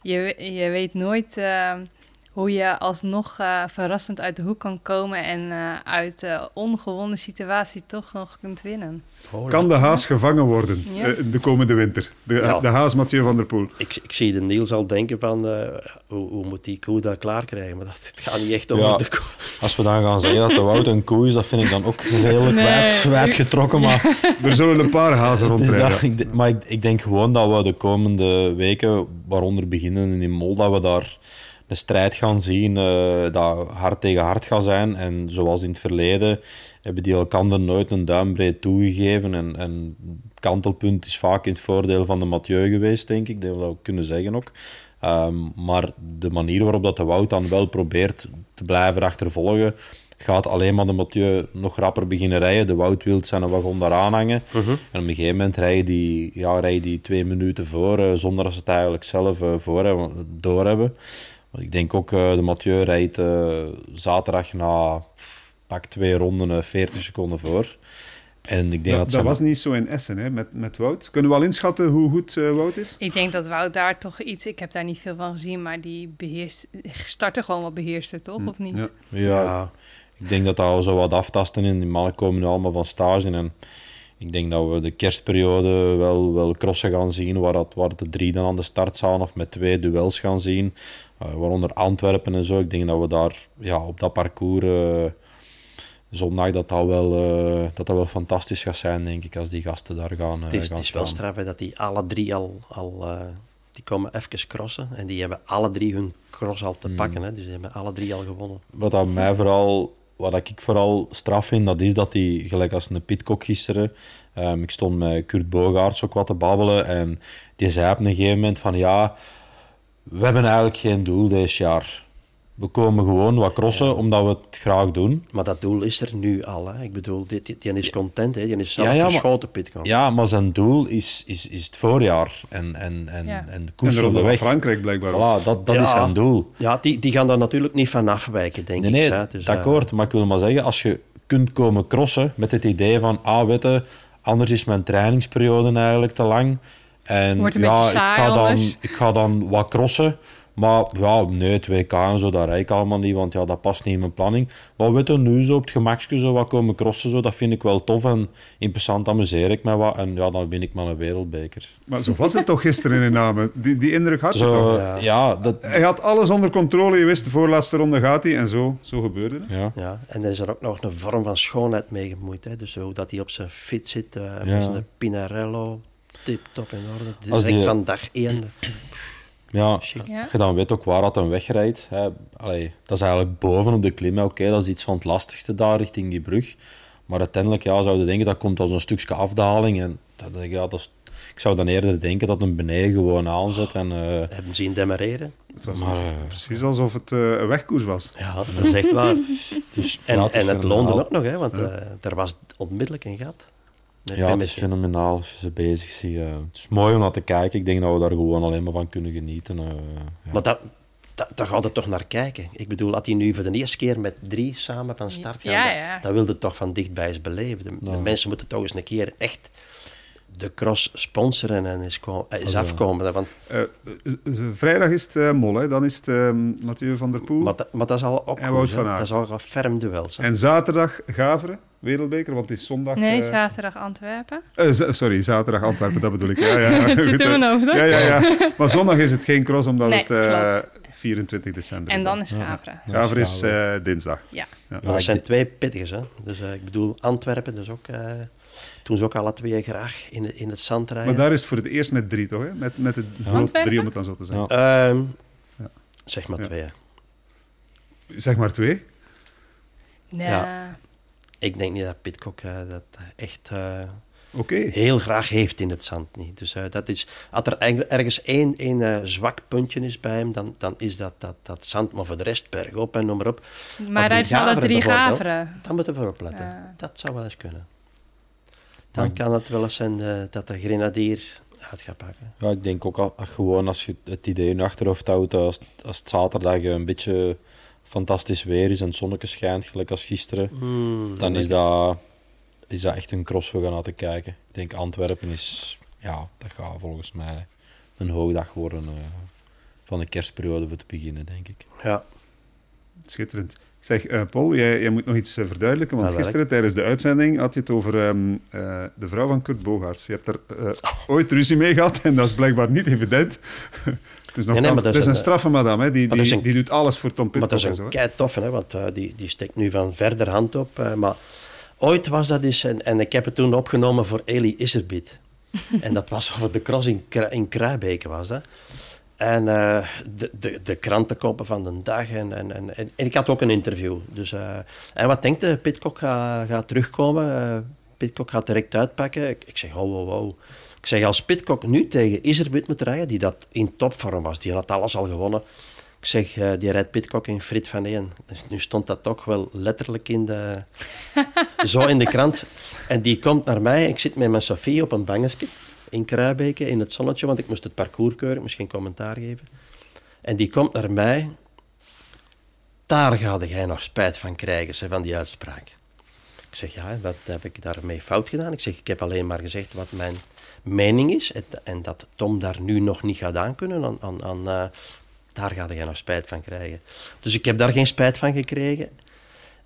je, je weet nooit eh, hoe je alsnog eh, verrassend uit de hoek kan komen en eh, uit uh, ongewonnen situatie toch nog kunt winnen. Kan de haas gevangen worden Ja. eh, de komende winter? De, Ja. de haas Mathieu van der Poel. Ik, ik zie de Niels al denken van, eh, hoe, hoe moet die koe dat klaar krijgen? Maar dat, het gaat niet echt over Ja. de koe. Als we dan gaan zeggen dat de Wout een koe is, dat vind ik dan ook redelijk Nee. wijd, wijdgetrokken. Maar, *laughs* Er zullen een paar hazen rondrijden. dat, ik, de- maar ik, ik denk gewoon dat we de komende weken, waaronder beginnen in Mol, dat we daar een strijd gaan zien eh, dat hard tegen hard gaat zijn. En zoals in het verleden hebben die elkaar nooit een duimbreed toegegeven. En, en het kantelpunt is vaak in het voordeel van de Mathieu geweest, denk ik. Dat we dat kunnen zeggen ook. Ehm, maar de manier waarop dat de Wout dan wel probeert te blijven achtervolgen, gaat alleen maar de Mathieu nog rapper beginnen rijden. De Wout wil zijn wagon daaraan hangen. En op een gegeven moment rijden die, ja, rijden die twee minuten voor, eh, zonder dat ze het eigenlijk zelf eh, voor hebben, doorhebben. Ik denk ook, eh, de Mathieu rijdt eh, zaterdag na pak twee ronden eh, 40 seconden voor. En ik denk Dat, dat, was niet zo in Essen hè, met, met Wout. Kunnen we al inschatten hoe goed eh, Wout is? Ik denk dat Wout daar toch iets, ik heb daar niet veel van gezien, maar die beheerst, startte gewoon wat beheerster, toch? Of niet? Ja. Ja, ik denk dat dat al zo wat aftasten in. Die mannen komen nu allemaal van stage. En ik denk dat we de kerstperiode wel, wel crossen gaan zien, waar, dat, waar de drie dan aan de start staan, of met twee duels gaan zien. Eh, waaronder Antwerpen en zo. Ik denk dat we daar ja, op dat parcours eh, zondag dat dat, wel, eh, dat dat wel fantastisch gaat zijn, denk ik, als die gasten daar gaan, Het is, gaan het is wel staan. straf hè, dat die alle drie al, al die komen even crossen. En die hebben alle drie hun cross al te pakken. Hè, dus die hebben alle drie al gewonnen. Wat dat mij vooral, wat ik vooral straf vind, dat is dat hij, gelijk als een Pitcock gisteren, ehm, ik stond met Kurt Bogaerts ook wat te babbelen en die zei op een gegeven moment van ja, we hebben eigenlijk geen doel deze jaar. We komen gewoon wat crossen omdat we het graag doen. Maar dat doel is er nu al. Hè. Ik bedoel, die, die, die is content. Hè. Die is zelf Ja, ja, verschoten, Pitcock. Ja, maar zijn doel is, is, is het voorjaar en, en, en, Ja. en koers de weg. Frankrijk blijkbaar. ook. Voilà, dat, dat Ja. is zijn doel. Ja, die, die gaan daar natuurlijk niet van afwijken, denk Nee, ik. nee. Dus, eh, akkoord. Maar ik wil maar zeggen, als je kunt komen crossen met het idee van, ah, weet je, anders is mijn trainingsperiode eigenlijk te lang. En Wordt een ja, beetje ik ga, dan, anders. ik ga dan wat crossen. Maar ja, nee, het WK en zo, dat rijd ik allemaal niet, want ja, dat past niet in mijn planning. Maar weet je, nu zo op het gemakje zo wat komen crossen, zo, dat vind ik wel tof. En interessant amuseer ik me wat. En ja, dan win ik maar een wereldbeker. Maar zo was het toch gisteren in Namen? Die, die indruk had je toch? Ja. ja. dat... Hij had alles onder controle. Je wist, de voorlaatste ronde gaat hij. En zo, zo gebeurde het. Ja. Ja, en er is er ook nog een vorm van schoonheid mee gemoeid. Hè. Dus hoe dat hij op zijn fit zit, eh Ja. met zijn Pinarello, tip-top in orde. Als Direct die- van dag één. *clears throat* Ja. Ja. je dan weet ook waar dat een wegrijdt. Hè. Allee, dat is eigenlijk boven op de klim. Oké, dat is iets van het lastigste daar richting die brug. Maar uiteindelijk ja, zou je denken dat komt als een stukje afdaling. En dat, ja, dat is, ik zou dan eerder denken dat een beneden gewoon aanzet. En, eh, Hebben zien demareren. Maar, eh, precies alsof het eh, een wegkoers was. Ja, dat is echt waar. *laughs* dus, En, en het loonde ook nog, hè, want eh er was onmiddellijk een gat. Met Ja, het is fenomenaal als je ze bezig ziet. eh. het is mooi om naar te kijken. Ik denk dat we daar gewoon alleen maar van kunnen genieten. eh, ja. Maar dat, dat, daar gaat er toch naar kijken. Ik bedoel, dat hij nu voor de eerste keer met drie samen van start gaat, Ja, dat- ja. dat, wilde toch van dichtbij eens beleven. De, mensen moeten toch eens een keer echt de cross sponsoren en eens, ko- eh, eens afkomen. Want, Eh, z- z- vrijdag is het eh, Mol, hè. dan is het eh, Mathieu van der Poel. maar, dat- maar dat is al ook En Wout goed, hè. van Aert. Dat is al een ferm duel. hè. En zaterdag Gaveren, wereldbeker, want het is zondag... Nee, eh, zaterdag Antwerpen. eh, sorry, zaterdag Antwerpen, dat bedoel ik. Ja, ja, *laughs* het zit in mijn hoofd. Ja, ja, ja. Maar zondag is het geen cross, omdat Nee, het eh, klopt. 24 december En is. dan is Ja. Gaveren. Ja, is eh, dinsdag. Ja. Maar dat zijn twee pittigers. Hè. Dus eh, ik bedoel, Antwerpen, dus ook, eh, toen ze ook alle twee graag in, het- in het zand rijden. Maar daar is het voor het eerst met drie, toch? Hè? Met, met het groot drie, om het dan zo te zeggen. Ja. Ehm, Ja. Zeg maar Ja. twee. Zeg maar twee. Nee. Ja. Ik denk niet dat Pitcock eh, dat echt eh, Oké. heel graag heeft in het zand. Niet. Dus eh, dat is, als er ergens één, één eh, zwak puntje is bij hem, dan, dan is dat, dat dat zand. Maar voor de rest, bergop en noem maar op. Maar ze alle Gaveren drie Gaveren. Dan moeten we erop letten. Dat zou wel eens kunnen. Dan Maar- kan het wel eens zijn dat de grenadier uit gaat pakken. Ja, ik denk ook al, gewoon als je het idee in je achterhoofd houdt, als, als het zaterdag een beetje fantastisch weer is en het zonnetje schijnt, gelijk als gisteren, Hmm, dan is dat, is dat echt een cross voor gaan te kijken. Ik denk Antwerpen is, ja, dat gaat volgens mij een hoogdag worden eh, van de kerstperiode voor te beginnen, denk ik. Ja. schitterend. Zeg, uh, Paul, jij, jij, moet nog iets uh, verduidelijken, want Ja, gisteren tijdens de uitzending had je het over um, uh, de vrouw van Kurt Bogaerts. Je hebt er ooit ruzie mee gehad en dat is blijkbaar niet evident. *laughs* het is, nog Nee, nee, maar dat is is een een- straffe madame, hè? Die, maar die, een- die doet alles voor Tom Maar Pitcock dat is en een kei toffe, hè, want eh, die, die steekt nu van verder hand op. eh, maar ooit was dat eens, en, en ik heb het toen opgenomen voor Eli Iserbiet. *laughs* en dat was over de cross in, in Kruibeke was dat. En eh, de, de, de krantenkoppen van de dag. En, en, en, en, en ik had ook een interview. Dus, eh, en wat denkt je? Pitcock gaat, gaat terugkomen. eh Pitcock gaat direct uitpakken. Ik, ik zeg, wow, wow, wow. Ik zeg, als Pitcock nu tegen Iserbiet moet rijden, die dat in topvorm was, die had alles al gewonnen. Ik zeg, eh, die rijdt Pitcock in Frit van Eén. Dus nu stond dat toch wel letterlijk in de, *laughs* zo in de krant. En die komt naar mij. Ik zit met mijn Sofie op een bankje in Kruibeke in het zonnetje, want ik moest het parcours keuren, ik moest geen commentaar geven. En die komt naar mij. Daar ga jij nog spijt van krijgen, ze, van die uitspraak. Ik zeg, ja, wat heb ik daarmee fout gedaan? Ik zeg, ik heb alleen maar gezegd wat mijn mening is en, en dat Tom daar nu nog niet gaat aankunnen. Aan, aan, aan, eh, daar ga jij nog spijt van krijgen. Dus ik heb daar geen spijt van gekregen.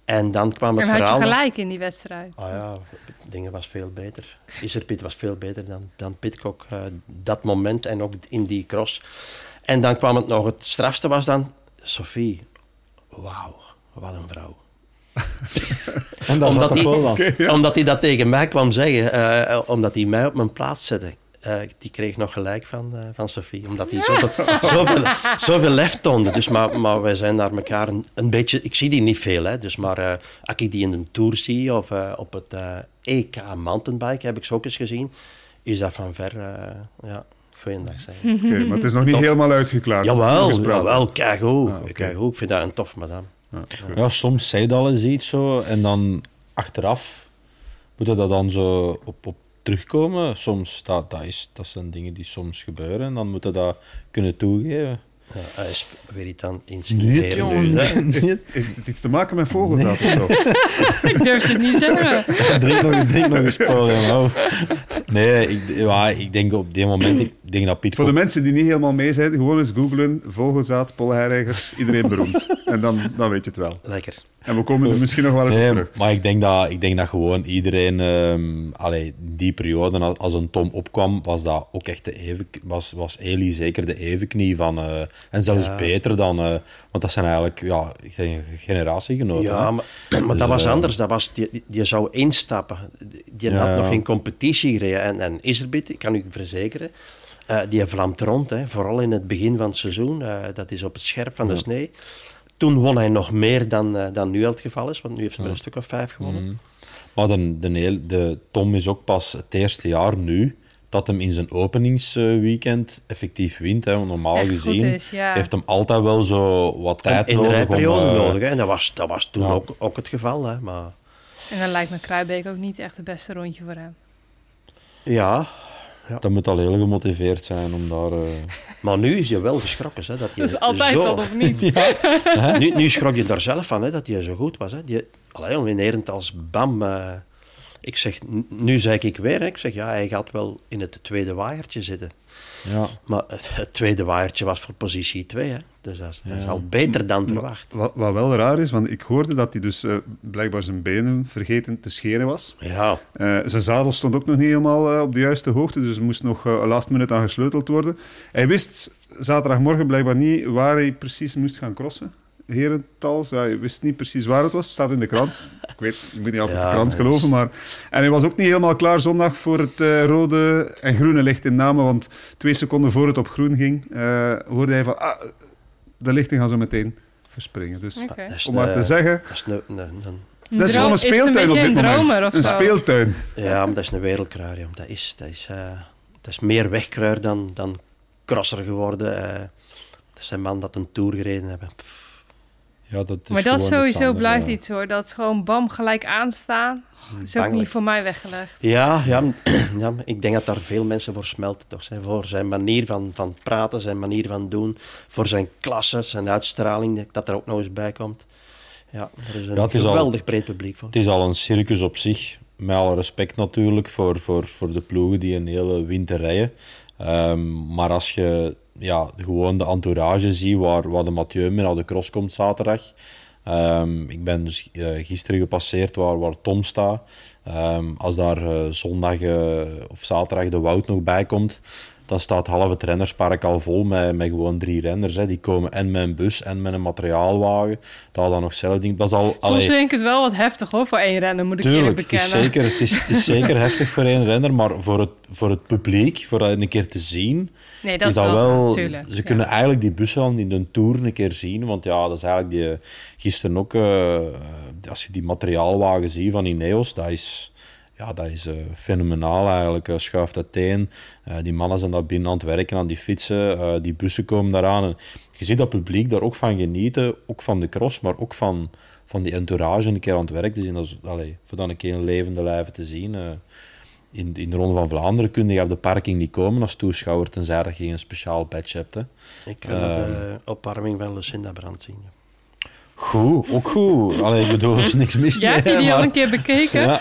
En dan kwam het En had je verhaal... gelijk in die wedstrijd. Ah ja, dingen was veel beter. Iserpit was veel beter dan, dan Pitcock. eh, dat moment en ook in die cross. En dan kwam het nog, het strafste was dan Sophie. Wauw, wat een vrouw. En dat Omdat wel dan. Omdat hij dat tegen mij kwam zeggen, eh, omdat hij mij op mijn plaats zette. Eh, die kreeg nog gelijk van, eh, van Sophie, omdat hij zoveel, *laughs* zoveel, zoveel lef toonde. Dus, maar, maar wij zijn naar elkaar een, een beetje... Ik zie die niet veel, hè, dus maar als ik die in een tour zie of op het EK mountainbike heb ik ze ook eens gezien, is dat van ver... ja, goeiedag zeggen. Oké, maar het is nog niet Tof. helemaal uitgeklaard. Jawel, jawel, kijk hoe. Ah, hoe. Ik vind dat een tof madame. Ja, soms zei je al eens iets zo en dan achteraf moet je dat dan zo op, op terugkomen. Soms, dat, dat, is, dat zijn dingen die soms gebeuren en dan moet je dat kunnen toegeven. Ja, hij is weer iets aan het jongen. Heeft *laughs* het iets te maken met vogelzaad of zo? Ik durf het niet zeggen. Drink nog, drink nog een spoor. Nou. Nee, ik, ja, ik denk op dit moment, ik denk dat Piet Voor de mensen die niet helemaal mee zijn, gewoon eens googlen, vogelzaad, polherreigers, iedereen beroemd. *laughs* En dan, dan weet je het wel. Lekker. En we komen er misschien nog wel eens op Nee, terug. maar ik denk dat, ik denk dat gewoon iedereen, ehm allee, die periode, als- als een Tom opkwam, was dat ook echt de even, was, was Eli zeker de evenknie van, eh, en zelfs Ja. beter dan, eh, want dat zijn eigenlijk, ja, ik denk generatiegenoten. Ja, hè. maar, maar Dus, dat was eh, anders. Dat was, die, die- zou instappen. Die Ja, had nog geen competitie gereden. En, en Iserbit, ik kan u verzekeren, eh, die vlamt rond. Hè, vooral in het begin van het seizoen. eh, dat is op het scherp van de Ja. snee. Toen won hij nog meer dan, eh, dan nu al het geval is. Want nu heeft hij Ja. een stuk of vijf gewonnen. Mhm. Maar de, de, heel- de Tom is ook pas het eerste jaar nu dat hem in zijn openingsweekend effectief wint. Hè. Want normaal Echt gezien is, ja. heeft hem altijd wel zo wat En tijd in de nodig rijperiode om... nodig. Hè. En dat was, dat was toen ja. ook, ook het geval. Hè. Maar En dan lijkt me Kruijbeek ook niet echt het beste rondje voor hem. ja, Dat moet al heel gemotiveerd zijn om daar... eh, *laughs* maar nu is je wel geschrokken. Hè, dat hij *laughs* Altijd zo, al of niet? *laughs* nu, nu schrok je daar zelf van, hè, dat hij zo goed was. Hè. Die, allee, onwinerend als bam. eh, ik zeg, nu zeg ik weer, hè, ik zeg, ja, hij gaat wel in het tweede waaiertje zitten. Ja. Maar het, tweede waaiertje was voor positie 2, hè. Dus dat is, dat is Ja. al beter dan verwacht. Wat, wat wel raar is, want ik hoorde dat hij dus eh, blijkbaar zijn benen vergeten te scheren was. Ja, Eh, zijn zadel stond ook nog niet helemaal eh, op de juiste hoogte, dus er moest nog eh, last minute aan gesleuteld worden. Hij wist zaterdagmorgen blijkbaar niet waar hij precies moest gaan crossen. Herental, ja, hij wist niet precies waar het was. Het staat in de krant. Ik weet, ik moet niet altijd *laughs* Ja, de krant geloven, dus- maar... En hij was ook niet helemaal klaar zondag voor het eh, rode en groene licht in Namen, want twee seconden voor het op groen ging, eh, hoorde hij van... Ah, de lichten gaan zo meteen verspringen. Dus Oké. dat is om maar een- te zeggen, Dat is een, een, een- dat is gewoon een speeltuin op dit een moment. Een zo? speeltuin. ja, maar dat is een wereldkruier. Dat is, dat is, eh, dat is meer wegkruier dan, dan crosser geworden. eh. dat is een man dat een tour gereden hebben. Pff, ja, dat is Maar dat sowieso anders, blijft ja. iets hoor. Dat gewoon bam gelijk aanstaan. is ook bangelijk. niet voor mij weggelegd. Ja, ja, *clears throat* ja, ik denk dat daar veel mensen voor smelten. Toch, hè. Voor zijn manier van, van praten, zijn manier van doen, voor zijn klasse, zijn uitstraling, dat er ook nog eens bij komt. Ja, er is een Ja, al- geweldig breed publiek voor. Het is al een circus op zich. Met alle respect natuurlijk voor, voor, voor de ploegen die een hele winter rijden. Ehm, maar als je ja, gewoon de entourage zie waar, waar de Mathieu mee naar de cross komt zaterdag. Ehm, ik ben dus uh, gisteren gepasseerd waar, waar Tom staat. Ehm, als daar uh, zondag uh, of zaterdag de Wout nog bij komt, dan staat half het rennerspark al vol met, met gewoon drie renners. Hè. Die komen en met een bus en met een materiaalwagen. Dat dan nog zelf ding. Dat is al, Soms denk ik het wel wat heftig hoor, voor één renner, moet ik Tuurlijk, eerlijk bekennen. Het is zeker, het is, het is zeker *laughs* heftig voor één renner, maar voor het, voor het publiek, voor dat een keer te zien, nee, dat is dat wel... ze ja. kunnen eigenlijk die bussen dan in de Tour een keer zien, want ja, dat is eigenlijk die... Gisteren ook, uh, als je die materiaalwagen ziet van Ineos, dat is ja, dat is uh, fenomenaal eigenlijk. Uh, schuift uiteen. Uh, die mannen zijn daar binnen aan het werken, aan die fietsen. die bussen komen daaraan. En je ziet dat publiek daar ook van genieten. Ook van de cross, maar ook van, van die entourage een keer aan het werk te zien. Dat is, allee, voor dan een keer een levende lijven te zien. in, in de Ronde van Vlaanderen kun je op de parking niet komen als toeschouwer, tenzij dat je een speciaal badge hebt. Hè. Ik kan de opwarming van Lucinda Brandt zien. Goed, ook goed. Allee, ik bedoel, er is niks mis mee. hebt die maar- al een keer bekeken? Ja,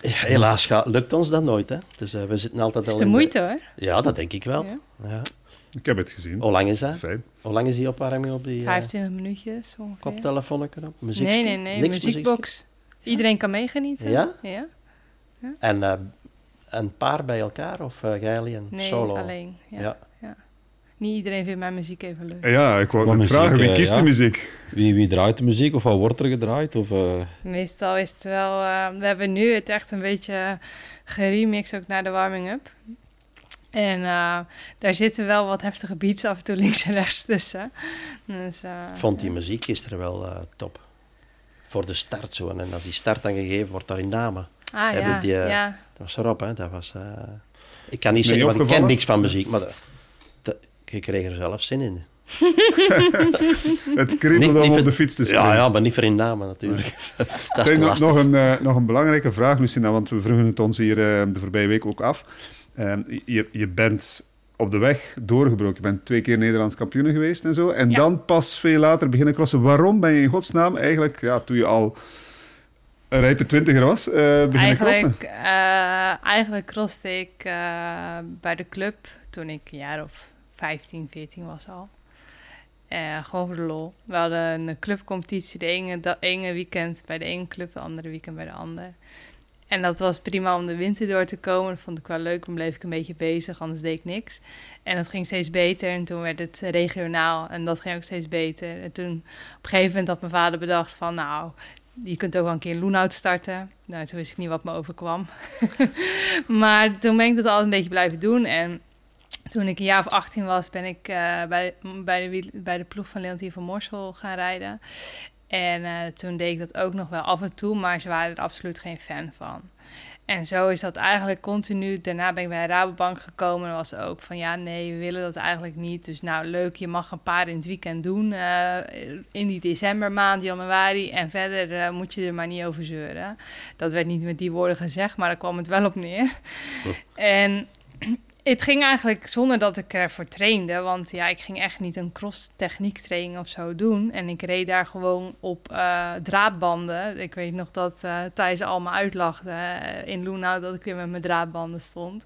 Ja, helaas gaat, lukt ons dat nooit. Hè. Dus uh, we zitten altijd is al de in moeite hoor. Ja, dat denk ik wel. Ja. Ja. Ik heb het gezien. Hoe lang is dat? Fijn. Hoe lang is die opwarming op die uh, 25 minuutjes ongeveer. koptelefoon op? Muziek? Nee, nee, nee. Niks muziekbox. Iedereen kan meegenieten. Ja? Ja? En uh, een paar bij elkaar of uh, jij alleen Nee, solo? alleen. Ja. Niet iedereen vindt mijn muziek even leuk. Ja, ik wou net vragen, wie eh, kiest ja. de muziek? wie, wie draait de muziek of wat wordt er gedraaid? Of, eh, Meestal is het wel... eh, we hebben nu het echt een beetje geremixed ook naar de warming-up. En eh, daar zitten wel wat heftige beats af en toe links en rechts tussen. Dus, eh, Ik vond die ja. muziek gisteren wel uh, top. Voor de start zo. En als die start dan gegeven wordt, daar in namen. Ah hebben ja, die, ja. Dat was erop, hè. Dat was... Uh... Ik kan niet zeggen, want ik ken niks van muziek, maar... ik kreeg er zelf zin in. *laughs* Het kriebelde om op de fiets te springen. Ja, ja, maar niet voor in namen natuurlijk. *laughs* dat is nog, een, eh, nog een belangrijke vraag, Lucina, want we vroegen het ons hier eh, de voorbije week ook af. Ehm, je, je bent op de weg doorgebroken. Je bent twee keer Nederlands kampioen geweest en zo. En Ja. dan pas veel later beginnen crossen. Waarom ben je in godsnaam eigenlijk, ja, toen je al een rijpe twintiger was, eh, beginnen crossen? Eigenlijk, eh, eigenlijk crosste ik eh, bij de club toen ik een jaar of 15, 14 was al. Eh, gewoon voor de lol. We hadden een clubcompetitie. De ene, weekend bij de ene club, de andere weekend bij de andere. En dat was prima om de winter door te komen. Dat vond ik wel leuk. Dan bleef ik een beetje bezig, anders deed ik niks. En dat ging steeds beter. En toen werd het regionaal. En dat ging ook steeds beter. En toen op een gegeven moment had mijn vader bedacht van... nou, je kunt ook wel een keer Loenhout starten. Nou, toen wist ik niet wat me overkwam. *laughs* maar toen ben ik dat altijd een beetje blijven doen. En toen ik een jaar of 18 was, ben ik eh, bij, bij, de, bij de ploeg van Leontien van Morsel gaan rijden. En eh, toen deed ik dat ook nog wel af en toe, maar ze waren er absoluut geen fan van. En zo is dat eigenlijk continu. Daarna ben ik bij Rabobank gekomen en was ook van ja, nee, we willen dat eigenlijk niet. Dus nou, leuk, je mag een paar in het weekend doen eh, in die decembermaand, januari. En verder moet je er maar niet over zeuren. Dat werd niet met die woorden gezegd, maar daar kwam het wel op neer. En het ging eigenlijk zonder dat ik ervoor trainde. Want ja, ik ging echt niet een cross-techniek training of zo doen. En ik reed daar gewoon op eh, draadbanden. Ik weet nog dat eh Thijs allemaal uitlachte eh, in Loenau dat ik weer met mijn draadbanden stond.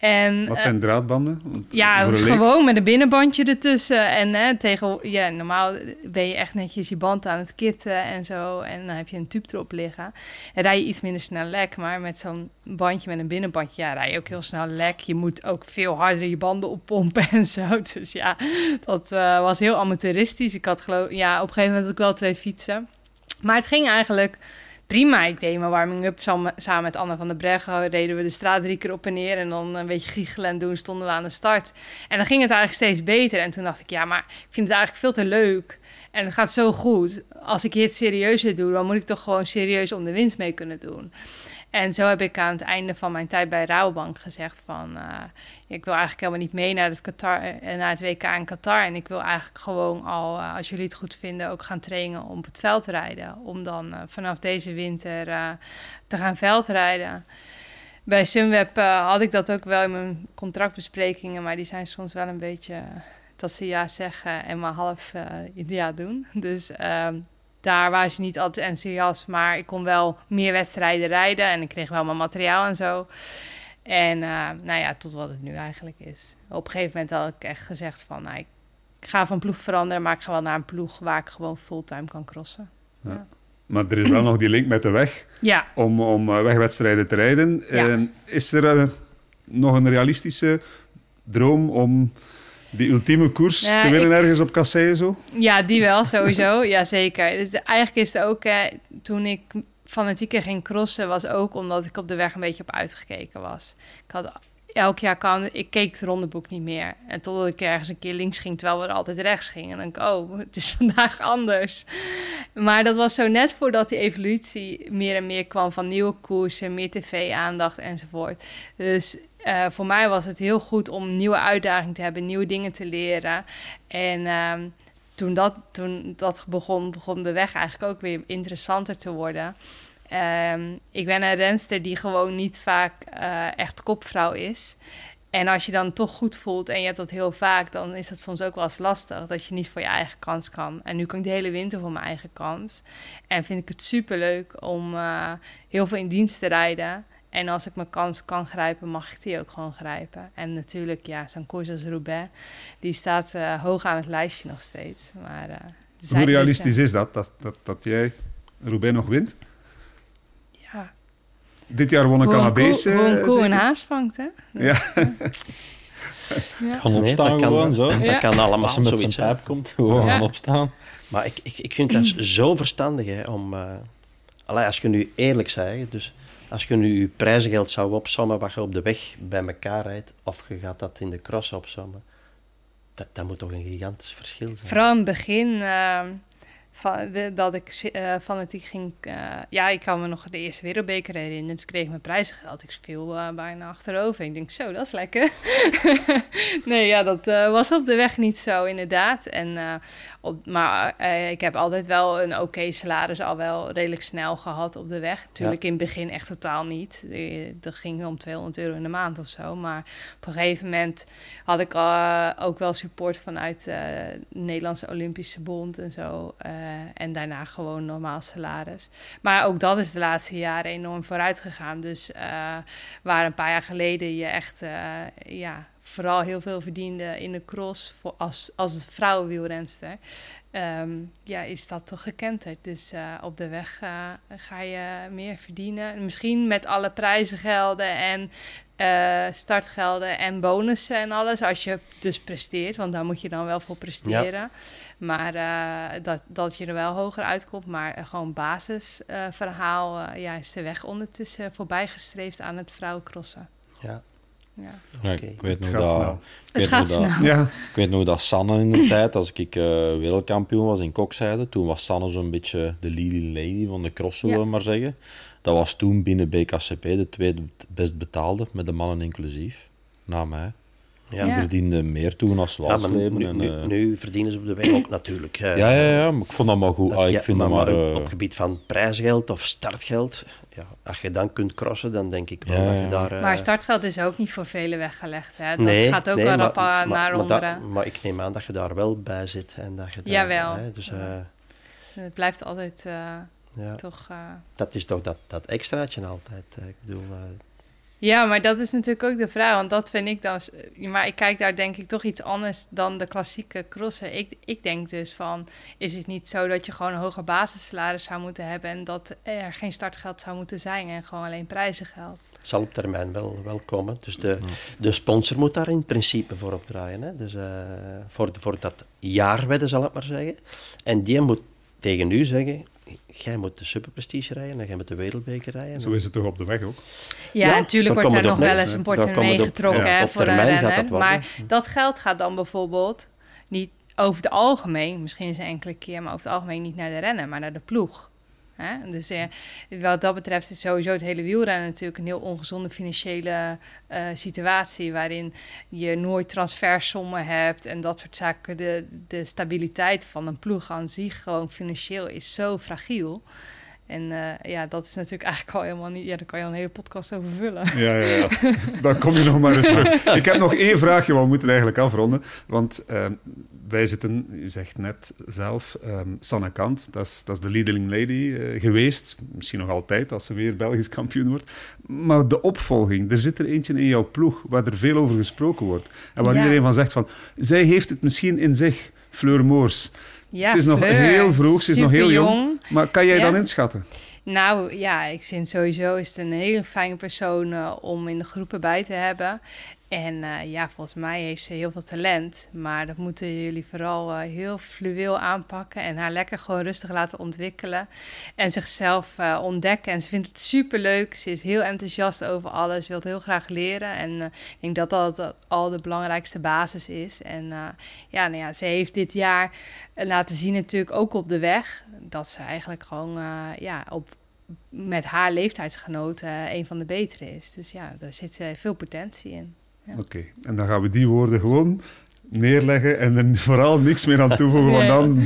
En, Wat eh, zijn draadbanden? Want ja, dat is gewoon met een binnenbandje ertussen. En hè, tegen, ja, normaal ben je echt netjes je band aan het kitten en zo. En dan heb je een tube erop liggen. En rij je iets minder snel lek. Maar met zo'n bandje met een binnenbandje, ja, rij je ook heel snel lek. Je moet ook veel harder je banden oppompen en zo. *laughs* Dus ja, dat eh, was heel amateuristisch. Ik had geloof ja, op een gegeven moment had ik wel twee fietsen. Maar het ging eigenlijk prima. Ik deed mijn warming-up samen, met Anne van der Breggen. Reden we de straat drie keer op en neer. En dan een beetje giechelen en doen, stonden we aan de start. En dan ging het eigenlijk steeds beter. En toen dacht ik, ja, maar ik vind het eigenlijk veel te leuk. En het gaat zo goed. Als ik dit serieus doe, dan moet ik toch gewoon serieus om de winst mee kunnen doen. En zo heb ik aan het einde van mijn tijd bij Rabobank gezegd van... eh, ik wil eigenlijk helemaal niet mee naar het, Qatar, eh, naar het WK in Qatar. En ik wil eigenlijk gewoon al, eh, als jullie het goed vinden, ook gaan trainen om op het veld te rijden. Om dan vanaf deze winter te gaan veldrijden. Bij Sunweb had ik dat ook wel in mijn contractbesprekingen, maar die zijn soms wel een beetje dat ze ja zeggen en maar half ja doen. Dus ehm, daar waren ze niet altijd enthousiast, maar ik kon wel meer wedstrijden rijden en ik kreeg wel mijn materiaal en zo. En eh, nou ja, tot wat het nu eigenlijk is. Op een gegeven moment had ik echt gezegd van, nou, ik ga van ploeg veranderen, maar ik ga wel naar een ploeg waar ik gewoon fulltime kan crossen. Ja. Maar er is wel nog die link met de weg *clears throat* Ja, om, om eh, wegwedstrijden te rijden. Is er eh, nog een realistische droom om die ultieme koers Ja, te winnen ik- ergens op Kasseien zo? Ja, die wel, sowieso. *laughs* Jazeker. Dus de- eigenlijk is het ook, eh, toen ik fanatieker ging crossen, was ook omdat ik op de weg een beetje op uitgekeken was. Ik had elk jaar kan, ik keek het rondeboek niet meer. En totdat ik ergens een keer links ging, terwijl we er altijd rechts gingen. En dan denk ik, oh, *laughs* het is vandaag anders. Maar dat was zo net voordat die evolutie meer en meer kwam van nieuwe koersen, meer tv-aandacht enzovoort. Dus eh, voor mij was het heel goed om nieuwe uitdaging te hebben, nieuwe dingen te leren. En ehm, toen, dat, toen dat begon, begon de weg eigenlijk ook weer interessanter te worden. Ehm, ik ben een renster die gewoon niet vaak eh, echt kopvrouw is. En als je dan toch goed voelt en je hebt dat heel vaak, dan is dat soms ook wel eens lastig dat je niet voor je eigen kans kan. En nu kan ik de hele winter voor mijn eigen kans. En vind ik het superleuk om eh, heel veel in dienst te rijden. En als ik mijn kans kan grijpen, mag ik die ook gewoon grijpen. En natuurlijk, ja, zo'n koers als Roubaix, die staat eh, hoog aan het lijstje nog steeds. Maar, eh, Hoe dus, realistisch is dat, dat, dat, dat jij Roubaix nog wint? Eh, Dit jaar won een een koe, hoe een eh, koe een haas vangt, hè? Ja. Ja. Kan Nee, opstaan dat kan, gewoon zo. Dat Ja. kan allemaal Als ze met zijn pijp komt, gewoon Ja. gaan opstaan. Maar ik, ik, ik vind dat *clears throat* zo verstandig hè, om... eh allee, als je nu eerlijk zegt, dus als je nu je prijzengeld zou opsommen wat je op de weg bij elkaar rijdt, of je gaat dat in de cross opsommen, dat, dat moet toch een gigantisch verschil zijn. Vooral in het begin ehm, van, de- dat ik eh fanatiek ging... eh, ja, ik kan me nog de eerste wereldbeker herinneren. Dus ik kreeg mijn prijzengeld. Ik viel eh, bijna achterover. Ik denk, zo, dat is lekker. *laughs* nee, ja, dat was op de weg niet zo, inderdaad. En, op, maar ik heb altijd wel een oké salaris al wel redelijk snel gehad op de weg. Natuurlijk in het begin echt totaal niet. Dat ging om 200 euro in de maand of zo. Maar op een gegeven moment had ik ook wel support vanuit de Nederlandse Olympische Bond en zo. Eh, en daarna gewoon normaal salaris. Maar ook dat is de laatste jaren enorm vooruit gegaan. Dus eh, waar een paar jaar geleden je echt eh, ja, vooral heel veel verdiende in de cross voor als, als vrouwenwielrenster. ehm, ja, is dat toch gekenterd. Dus op de weg ga je meer verdienen. Misschien met alle prijzengelden en eh, startgelden en bonussen en alles. Als je dus presteert, want daar moet je dan wel voor presteren. Maar eh, dat, dat je er wel hoger uitkomt. Maar eh, gewoon basisverhaal ja, is de weg ondertussen voorbijgestreefd aan het vrouwencrossen. Ja. Ja. Ik weet Het nog gaat dat... snel. ik weet nog dat- snel. Ja, Ik weet nog dat Sanne in de *laughs* tijd, als ik eh, wereldkampioen was in kokzijde, toen was Sanne zo'n beetje de leading lady van de cross, zullen Ja. we maar zeggen. Dat was toen binnen BKCP de tweede best betaalde, met de mannen inclusief, na mij. Ja. Die Ja. verdiende meer toen als Walsleben. nu, en, nu, eh, nu verdienen ze op de weg ook natuurlijk. ja, ja, ja, maar ik vond dat maar goed. dat Ah, ik je- vind dat maar... maar eh, op gebied van prijsgeld of startgeld, ja, als je dan kunt crossen, dan denk ik wel Ja, dat ja. je daar... eh, Maar startgeld is ook niet voor velen weggelegd. Hè? Dat nee, gaat ook nee, wel maar- maar- naar maar, onderen. dat- maar ik neem aan dat je daar wel bij zit. En dat je daar, Jawel. hè, dus, eh, Het blijft altijd eh, ja, toch... eh, dat is toch dat, dat extraatje altijd. eh, ik bedoel, eh, Ja, maar dat is natuurlijk ook de vraag. Want dat vind ik dan... Maar ik kijk daar denk ik toch iets anders dan de klassieke crossen. Ik, ik denk dus van... Is het niet zo dat je gewoon een hoger basissalaris zou moeten hebben... en dat er geen startgeld zou moeten zijn... en gewoon alleen prijzengeld? zal op termijn wel, wel komen. Dus de, de sponsor moet daar in principe voor opdraaien. Hè? Dus eh, voor, voor dat jaarwedden, zal ik maar zeggen. En die moet tegen u zeggen... Jij moet de superprestige rijden en jij moet de wereldbeker rijden. zo is het toch op de weg ook. Ja, Ja, natuurlijk wordt daar nog wel eens een portemonnee getrokken ja, hè, op voor een renner. dat worden. Maar dat geld gaat dan bijvoorbeeld niet over het algemeen... misschien eens een enkele keer, maar over het algemeen niet naar de renner... maar naar de ploeg. Hè? Dus eh, wat dat betreft is sowieso het hele wielrennen natuurlijk een heel ongezonde financiële eh, situatie. Waarin je nooit transfersommen hebt en dat soort zaken. De, de stabiliteit van een ploeg aan zich, gewoon financieel, is zo fragiel. En eh, ja, dat is natuurlijk eigenlijk al helemaal niet. Ja, daar kan je al een hele podcast over vullen. Ja, ja, ja. *laughs* Dan kom je nog maar eens terug. *laughs* Ik heb nog één vraagje, want we moeten eigenlijk afronden. Want eh, wij zitten, je zegt net zelf, um, Sanne Kant, dat is, dat is de leading lady uh, geweest. Misschien nog altijd, als ze weer Belgisch kampioen wordt. Maar de opvolging, er zit er eentje in jouw ploeg waar er veel over gesproken wordt. En waar ja. iedereen van zegt van, zij heeft het misschien in zich, Fleur Moors. Ja, het is nog heel vroeg, ze is nog heel jong. jong. Maar kan jij dan inschatten? Nou ja, ik vind sowieso is het een hele fijne persoon uh, om in de groepen bij te hebben. En uh, ja, volgens mij heeft ze heel veel talent. Maar dat moeten jullie vooral uh, heel fluweel aanpakken. En haar lekker gewoon rustig laten ontwikkelen. En zichzelf uh, ontdekken. En ze vindt het super leuk. Ze is heel enthousiast over alles. Wil heel graag leren. En ik denk dat dat al de belangrijkste basis is. En ja, nou ja, ze heeft dit jaar laten zien natuurlijk ook op de weg. Dat ze eigenlijk gewoon ja, op, met haar leeftijdsgenoten een van de betere is. Dus ja, daar zit veel potentie in. Ja. Oké, okay. en dan gaan we die woorden gewoon neerleggen en er vooral niks meer aan toevoegen, nee. want dan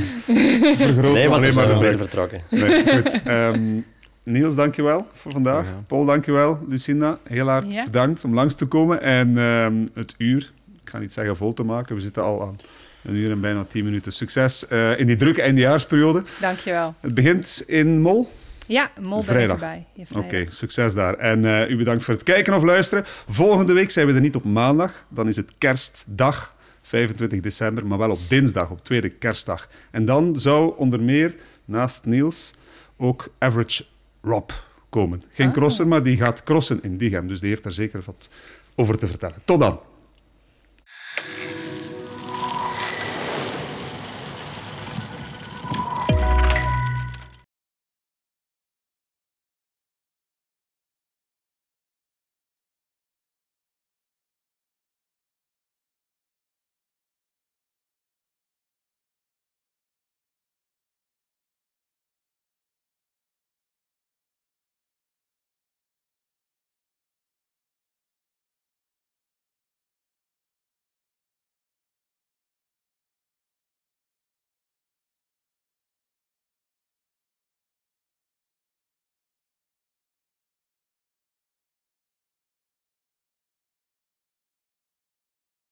vergroten nee, we alleen maar de weer vertrokken. Nee, goed. Um, Niels, dankjewel voor vandaag. Ja. Paul, dankjewel. Lucinda, heel hard Ja. bedankt om langs te komen. En um, het uur, ik ga niet zeggen vol te maken, we zitten al aan een uur en bijna tien minuten. Succes uh, in die drukke eindejaarsperiode. Dankjewel. Het begint in Mol. Ja, Mol Vrijdag. erbij. Oké, okay, succes daar. En uh, u bedankt voor het kijken of luisteren. Volgende week zijn we er niet op maandag. Dan is het kerstdag, 25 december, maar wel op dinsdag, op tweede kerstdag. En dan zou onder meer, naast Niels, ook Average Rob komen. Geen Ah. crosser, maar die gaat crossen in Diegem. Dus die heeft daar zeker wat over te vertellen. Tot dan.